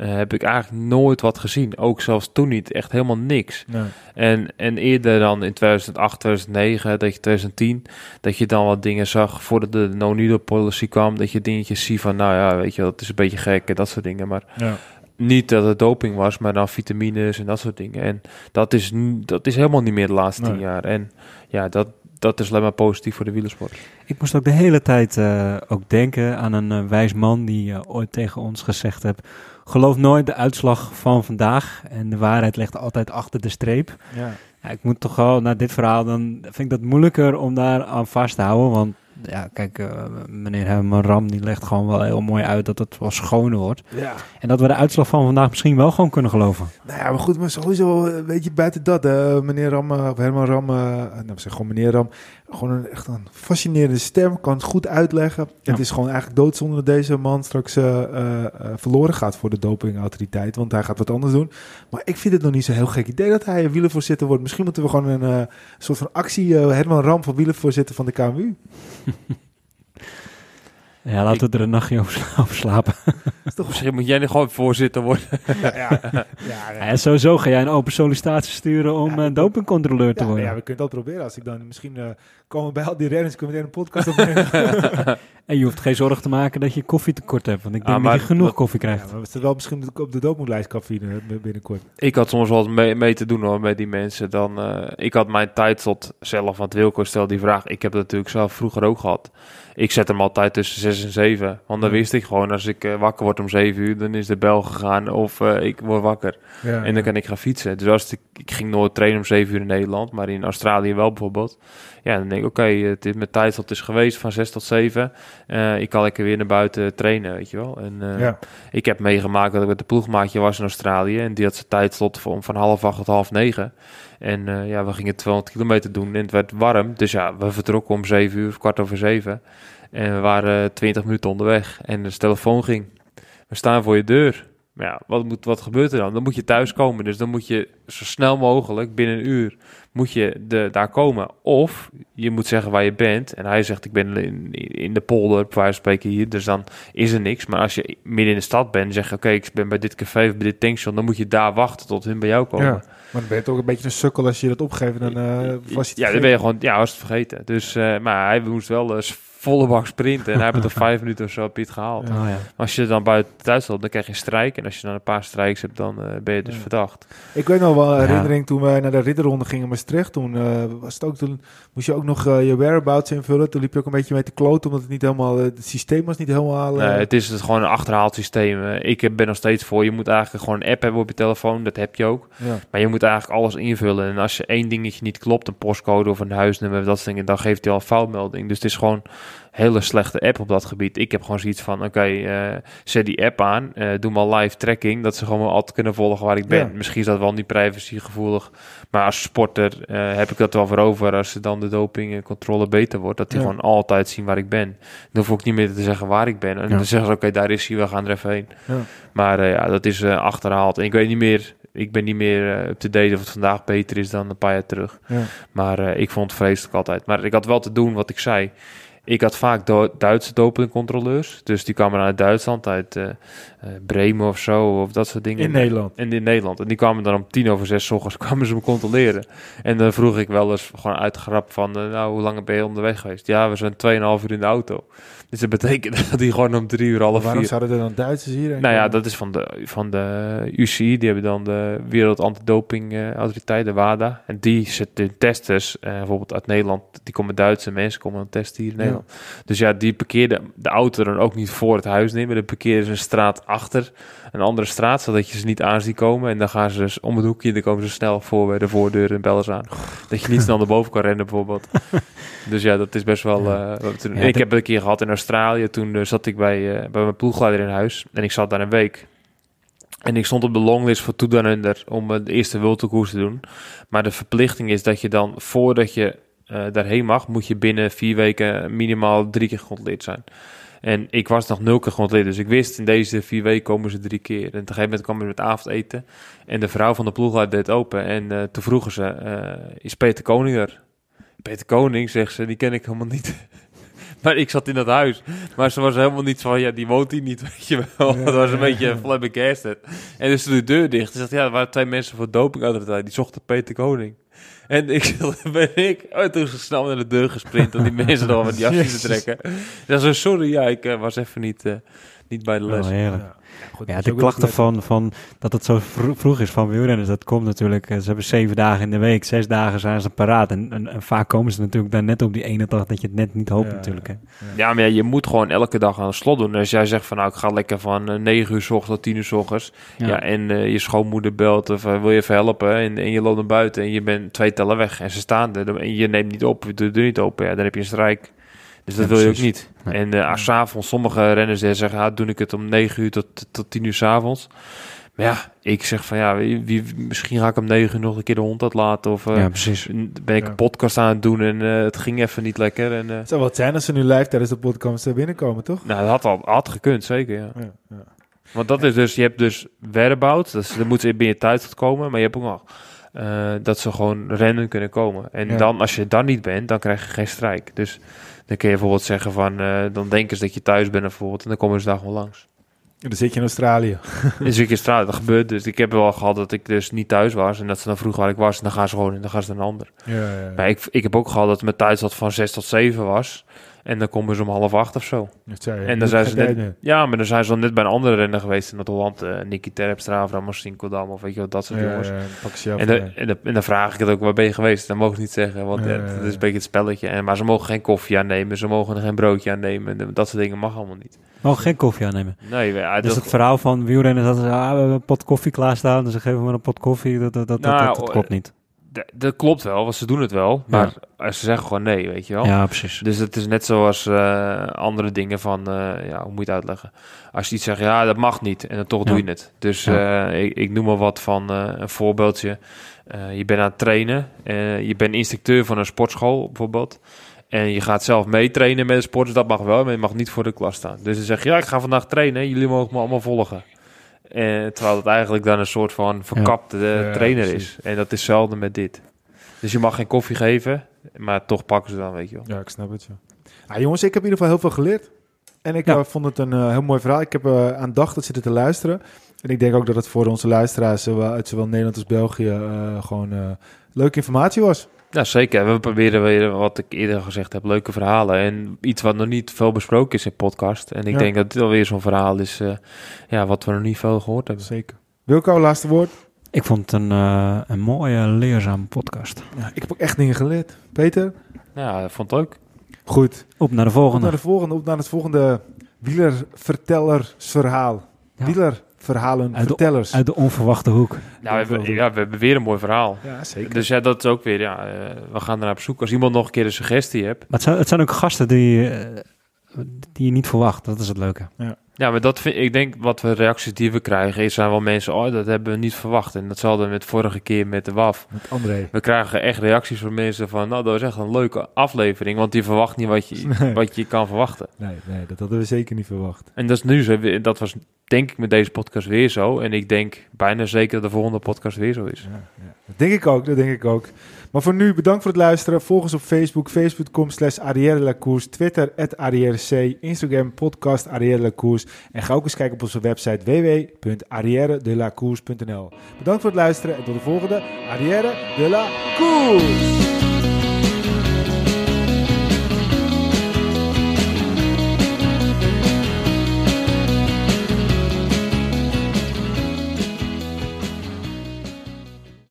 Uh, heb ik eigenlijk nooit wat gezien. Ook zelfs toen niet. Echt helemaal niks. Nee. En, en eerder dan in 2008, 2009, dat je 2010, dat je dan wat dingen zag voordat de no-needle policy kwam. Dat je dingetjes ziet van, nou ja, weet je, dat is een beetje gek en dat soort dingen. Maar ja. niet dat het doping was, maar dan vitamines en dat soort dingen. En dat is, dat is helemaal niet meer de laatste nee. tien jaar. En ja, dat, dat is alleen maar positief voor de wielersport. Ik moest ook de hele tijd uh, ook denken aan een uh, wijs man die uh, ooit tegen ons gezegd heeft geloof nooit de uitslag van vandaag. En de waarheid ligt altijd achter de streep. Ja. ja ik moet toch wel, naar dit verhaal, dan vind ik dat moeilijker om daar aan vast te houden. Want ja, kijk, uh, meneer Herman Ram die legt gewoon wel heel mooi uit dat het wel schoner wordt. Ja. En dat we de uitslag van vandaag misschien wel gewoon kunnen geloven. Nou ja, maar goed, maar sowieso, eh, weet je, buiten dat, uh, meneer Ram, of Herman Ram, nou, zeg gewoon meneer Ram, gewoon een, echt een fascinerende stem, kan het goed uitleggen. Het is gewoon eigenlijk doodzonde dat deze man straks verloren gaat voor de dopingautoriteit, want hij gaat wat anders doen. Maar ik vind het nog niet zo'n heel gek idee dat hij wielervoorzitter wordt. Misschien moeten we gewoon een soort van actie, Herman Ram van wielervoorzitter van de KMU. <laughs> Ja, laten we er een nachtje over, slapen. <laughs> Is toch Misschien moet jij nu gewoon voorzitter worden. <laughs> ja, ja, ja, ja. sowieso ga jij een open sollicitatie sturen om uh, dopingcontroleur te worden. Ja, we kunnen dat proberen. Als ik dan misschien uh, komen bij al die renners, kunnen we een podcast opnemen. <laughs> en je hoeft geen zorgen te maken dat je koffietekort hebt. Want ik denk ah, dat je genoeg koffie krijgt. Ja, maar we wel misschien op de dopinglijst cafeïne binnenkort. Ik had soms wel mee, mee te doen hoor, met die mensen. Dan, uh, ik had mijn tijd tot zelf, want Wilco stelde die vraag. Ik heb dat natuurlijk zelf vroeger ook gehad ik zet hem altijd tussen 6 en 7. Want dan wist ik gewoon, als ik uh, wakker word om 7 uur, dan is de bel gegaan of uh, ik word wakker. Ja, en dan kan ik gaan fietsen. Dus als ik, ik ging nooit trainen om 7 uur in Nederland, maar in Australië wel bijvoorbeeld. Ja, dan denk ik, oké, okay, het is mijn tijdslot is geweest van 6 tot 7. Uh, ik kan lekker weer naar buiten trainen, weet je wel. En ja. ik heb meegemaakt dat ik met de ploegmaatje was in Australië. En die had zijn tijdslot van, van half acht tot half negen. En uh, ja, we gingen 200 kilometer doen en het werd warm. Dus ja, we vertrokken om 7 uur, kwart over 7. En we waren 20 minuten onderweg en de telefoon ging. We staan voor je deur. Maar ja, wat, moet, wat gebeurt er dan? Dan moet je thuiskomen. Dus dan moet je zo snel mogelijk, binnen een uur, moet je de, daar komen. Of je moet zeggen waar je bent. En hij zegt, ik ben in, in de polder, wijze spreken hier. Dus dan is er niks. Maar als je midden in de stad bent, zeg je, oké, ik ben bij dit café of bij dit tankstation. Dan moet je daar wachten tot hun bij jou komen. Ja. Maar dan ben je toch een beetje een sukkel als je dat opgeeft. Dan, uh, was ja, dan ben je gewoon, ja, was het vergeten. Dus, uh, maar hij moest wel uh, volle bak sprinten. En hij heeft er <laughs> vijf minuten of zo op het gehaald. Oh, ja. Als je dan buiten thuis loopt, dan krijg je een strijk. En als je dan een paar strijks hebt, dan uh, ben je dus ja. verdacht. Ik weet nog wel een herinnering toen wij naar de ridderronde gingen in Maastricht. Toen, uh, was het ook, toen moest je ook nog uh, je whereabouts invullen. Toen liep je ook een beetje mee te kloten, omdat het niet helemaal, het systeem was niet helemaal... Nee, het is het gewoon een achterhaald systeem. ik ben nog steeds voor, je moet eigenlijk gewoon een app hebben op je telefoon. Dat heb je ook. Maar je moet eigenlijk alles invullen. En als je één dingetje niet klopt, een postcode of een huisnummer, dat soort dingen, dan geeft hij al een foutmelding. Dus het is gewoon hele slechte app op dat gebied. Ik heb gewoon zoiets van, oké, okay, uh, zet die app aan, uh, doe maar live tracking, dat ze gewoon altijd kunnen volgen waar ik ben. Ja. Misschien is dat wel niet privacygevoelig, maar als sporter uh, heb ik dat wel voor over als ze dan de dopingcontrole beter wordt, dat die ja. gewoon altijd zien waar ik ben. Dan hoef ik niet meer te zeggen waar ik ben. En ja. dan zeggen ze, oké, okay, daar is hij, we gaan er even heen. Maar ja, dat is achterhaald. En ik weet niet meer, ik ben niet meer up-to-date of het vandaag beter is dan een paar jaar terug. Maar ik vond het vreselijk altijd. Maar ik had wel te doen wat ik zei. Ik had vaak do Duitse dopingcontroleurs. Dus die kwamen uit Duitsland, uit uh, Bremen of zo, of dat soort dingen. In Nederland? En in Nederland. En die kwamen dan om tien over zes ochtends <laughs> kwamen ze me controleren. En dan vroeg ik wel eens gewoon uit grap van, uh, nou, hoe lang ben je onderweg geweest? Ja, we zijn 2,5 uur in de auto. Dus dat betekent <laughs> dat die gewoon om drie uur, half Waarom vier... zouden er dan Duitsers hier? Nou ja, dat is van de, van de UCI. Die hebben dan de Wereld Antidoping Autoriteit, de WADA. En die zetten testers, uh, bijvoorbeeld uit Nederland, die komen Duitse mensen, komen dan testen hier in Nederland. Ja. Dus ja, die parkeerden de auto dan ook niet voor het huis nemen. Dan parkeerden ze een straat achter een andere straat, zodat je ze niet aan ziet komen. En dan gaan ze dus om het hoekje, dan komen ze snel voor bij de voordeur en bellen ze aan. Dat je niet snel naar boven kan rennen bijvoorbeeld. <laughs> dus ja, dat is best wel... Uh, toen, ja, ik heb het een keer gehad in Australië. Toen uh, zat ik bij, uh, bij mijn ploegleider in huis. En ik zat daar een week. En ik stond op de longlist voor Toedan Under om de eerste World te doen. Maar de verplichting is dat je dan, voordat je daarheen mag, moet je binnen vier weken minimaal drie keer gecontroleerd zijn. En ik was nog nul keer gecontroleerd. Dus ik wist, in deze vier weken komen ze drie keer. En op een gegeven moment kwam ze met avondeten. En de vrouw van de ploegleider deed open. En uh, toen vroegen ze, uh, is Peter Koning er? Peter Koning, zegt ze, die ken ik helemaal niet. <laughs> maar ik zat in dat huis. Maar ze was helemaal niet van, ja, die woont hier niet, <laughs> weet je wel. Dat was een beetje flabbergasted. En dus toen de deur dicht. Ze zegt, ja, er waren twee mensen voor doping. Die zochten Peter Koning. En ik <laughs> ben ik oh, toen snel naar de deur gesprint om die <laughs> mensen nog met die jasjes te trekken. Dat is sorry, ja, ik uh, was even niet, uh, niet bij de les. Oh, ja, goed, ja de klachten van, van dat het zo vroeg is van wielrenners, dat komt natuurlijk. Eh, ze hebben zeven dagen in de week, zes dagen zijn ze paraat. En, en, en vaak komen ze natuurlijk dan net op die ene dag dat je het net niet hoopt natuurlijk. Hè. Ja, maar ja, je moet gewoon elke dag aan de slot doen. Als jij zegt van nou, ik ga lekker van uh, 9 uur s ochtends tot 10 uur s ochtends. Ja. en uh, je schoonmoeder belt of wil je even helpen. En, en, je loopt naar buiten en je bent twee tellen weg. En ze staan er en je neemt niet op, je doet er niet open. Ja, dan heb je een strijk. Dus dat wil je ook niet. En uh, als avonds, sommige renners zeggen, ah, doe ik het om 9 uur tot, tot 10 uur s avonds. Maar ja, ik zeg van ja, wie, misschien ga ik om 9 uur nog een keer de hond uitlaten. Of uh, ja, precies. ben ik een podcast aan het doen en uh, het ging even niet lekker. En, het zou wat zijn als ze nu live tijdens de podcast binnenkomen, toch? Nou, dat had al had gekund, zeker, ja. ja, Want dat is dus, je hebt dus whereabout, dus dan moeten ze binnen je thuis komen, maar je hebt ook nog dat ze gewoon rennen kunnen komen. En dan, als je dan niet bent, dan krijg je geen strijk. Dus dan kun je bijvoorbeeld zeggen van, uh, dan denken ze dat je thuis bent bijvoorbeeld en dan komen ze daar gewoon langs. En dan zit je in Australië. <laughs> dan zit je in Australië, dat gebeurt dus. Ik heb wel gehad dat ik dus niet thuis was en dat ze dan vroeg waar ik was en dan gaan ze gewoon en dan gaan ze naar een ander. Ja, ja, ja. Maar ik, ik heb ook gehad dat mijn thuis dat van 6 tot 7 was. En dan komen ze om half acht of zo. en dan zijn ze net, ja, maar dan zijn ze dan net bij een andere renner geweest in het Holland. Uh, Nicky Terpstra, Abraham Sinkeldam of weet je wat, dat soort jongens. Ja, en, de, en, de, en, dan vraag ik het ook, waar ben je geweest? Dat mogen ze niet zeggen, want het is een beetje het spelletje. En, maar ze mogen geen koffie aannemen, ze mogen er geen broodje aannemen. Dat soort dingen mag allemaal niet. Mogen geen koffie aannemen? Nee. Ja, dus het verhaal van wielrennen dat ze ah, we hebben een pot koffie klaarstaan, dus ze geven me een pot koffie, dat, dat, dat, nou, dat, dat klopt niet dat klopt wel, want ze doen het wel. Maar ja. ze zeggen gewoon nee, weet je wel. Ja, precies. Dus het is net zoals uh, andere dingen van, uh, ja, hoe moet je het uitleggen? Als je iets zegt, ja, dat mag niet. En dan toch doe je het. Dus uh, ik, ik, noem maar wat van een voorbeeldje. je bent aan het trainen. je bent instructeur van een sportschool bijvoorbeeld. En je gaat zelf meetrainen met de sporters, dat mag wel, maar je mag niet voor de klas staan. Dus dan zeg je, ja, ik ga vandaag trainen, jullie mogen me allemaal volgen. En, eh, terwijl het eigenlijk dan een soort van verkapte eh, trainer is. En dat is zelden met dit. Dus je mag geen koffie geven, maar toch pakken ze dan, weet je wel. Ja, ik snap het, ja. Ah, jongens, ik heb in ieder geval heel veel geleerd. En ik uh, vond het een uh, heel mooi verhaal. Ik heb uh, aandachtig zitten te luisteren. En ik denk ook dat het voor onze luisteraars, zowel uit zowel Nederland als België, gewoon leuke informatie was. Ja, zeker. We proberen weer, wat ik eerder gezegd heb, leuke verhalen. En iets wat nog niet veel besproken is in podcast. En ik denk dat dit alweer zo'n verhaal is uh, ja, wat we nog niet veel gehoord hebben. Zeker. Wilco, laatste woord? Ik vond het een, uh, een mooie, leerzame podcast. Ja, ik heb ook echt dingen geleerd. Peter? Ja, ik vond het leuk. Goed. Op naar de volgende. Op naar de volgende, op naar het volgende wielervertellersverhaal. Ja. Wieler verhalen, uit vertellers. De, uit de onverwachte hoek. Nou, we hebben, ja, we hebben weer een mooi verhaal. Ja, zeker. Dus ja, dat is ook weer, ja, uh, we gaan ernaar op zoek. Als iemand nog een keer een suggestie hebt. Maar het zijn, het zijn ook gasten die, uh, die je niet verwacht. Dat is het leuke. Ja. Ja, maar dat vind ik denk wat we reacties die we krijgen, is zijn wel mensen, oh, dat hebben we niet verwacht. En dat zal met vorige keer met de WAF. Met André. We krijgen echt reacties van mensen van, nou, dat is echt een leuke aflevering, want die verwacht niet wat je, <laughs> wat je kan verwachten. Nee, nee, dat hadden we zeker niet verwacht. En dat is nu zo, dat was denk ik met deze podcast weer zo. En ik denk bijna zeker dat de volgende podcast weer zo is. Ja, ja. Dat denk ik ook, dat denk ik ook. Maar voor nu, bedankt voor het luisteren. Volg ons op Facebook, facebook.com slash Twitter, at Instagram, podcast Arrière. En ga ook eens kijken op onze website www.arrièredelacours.nl. Bedankt voor het luisteren en tot de volgende Arrière de la Course.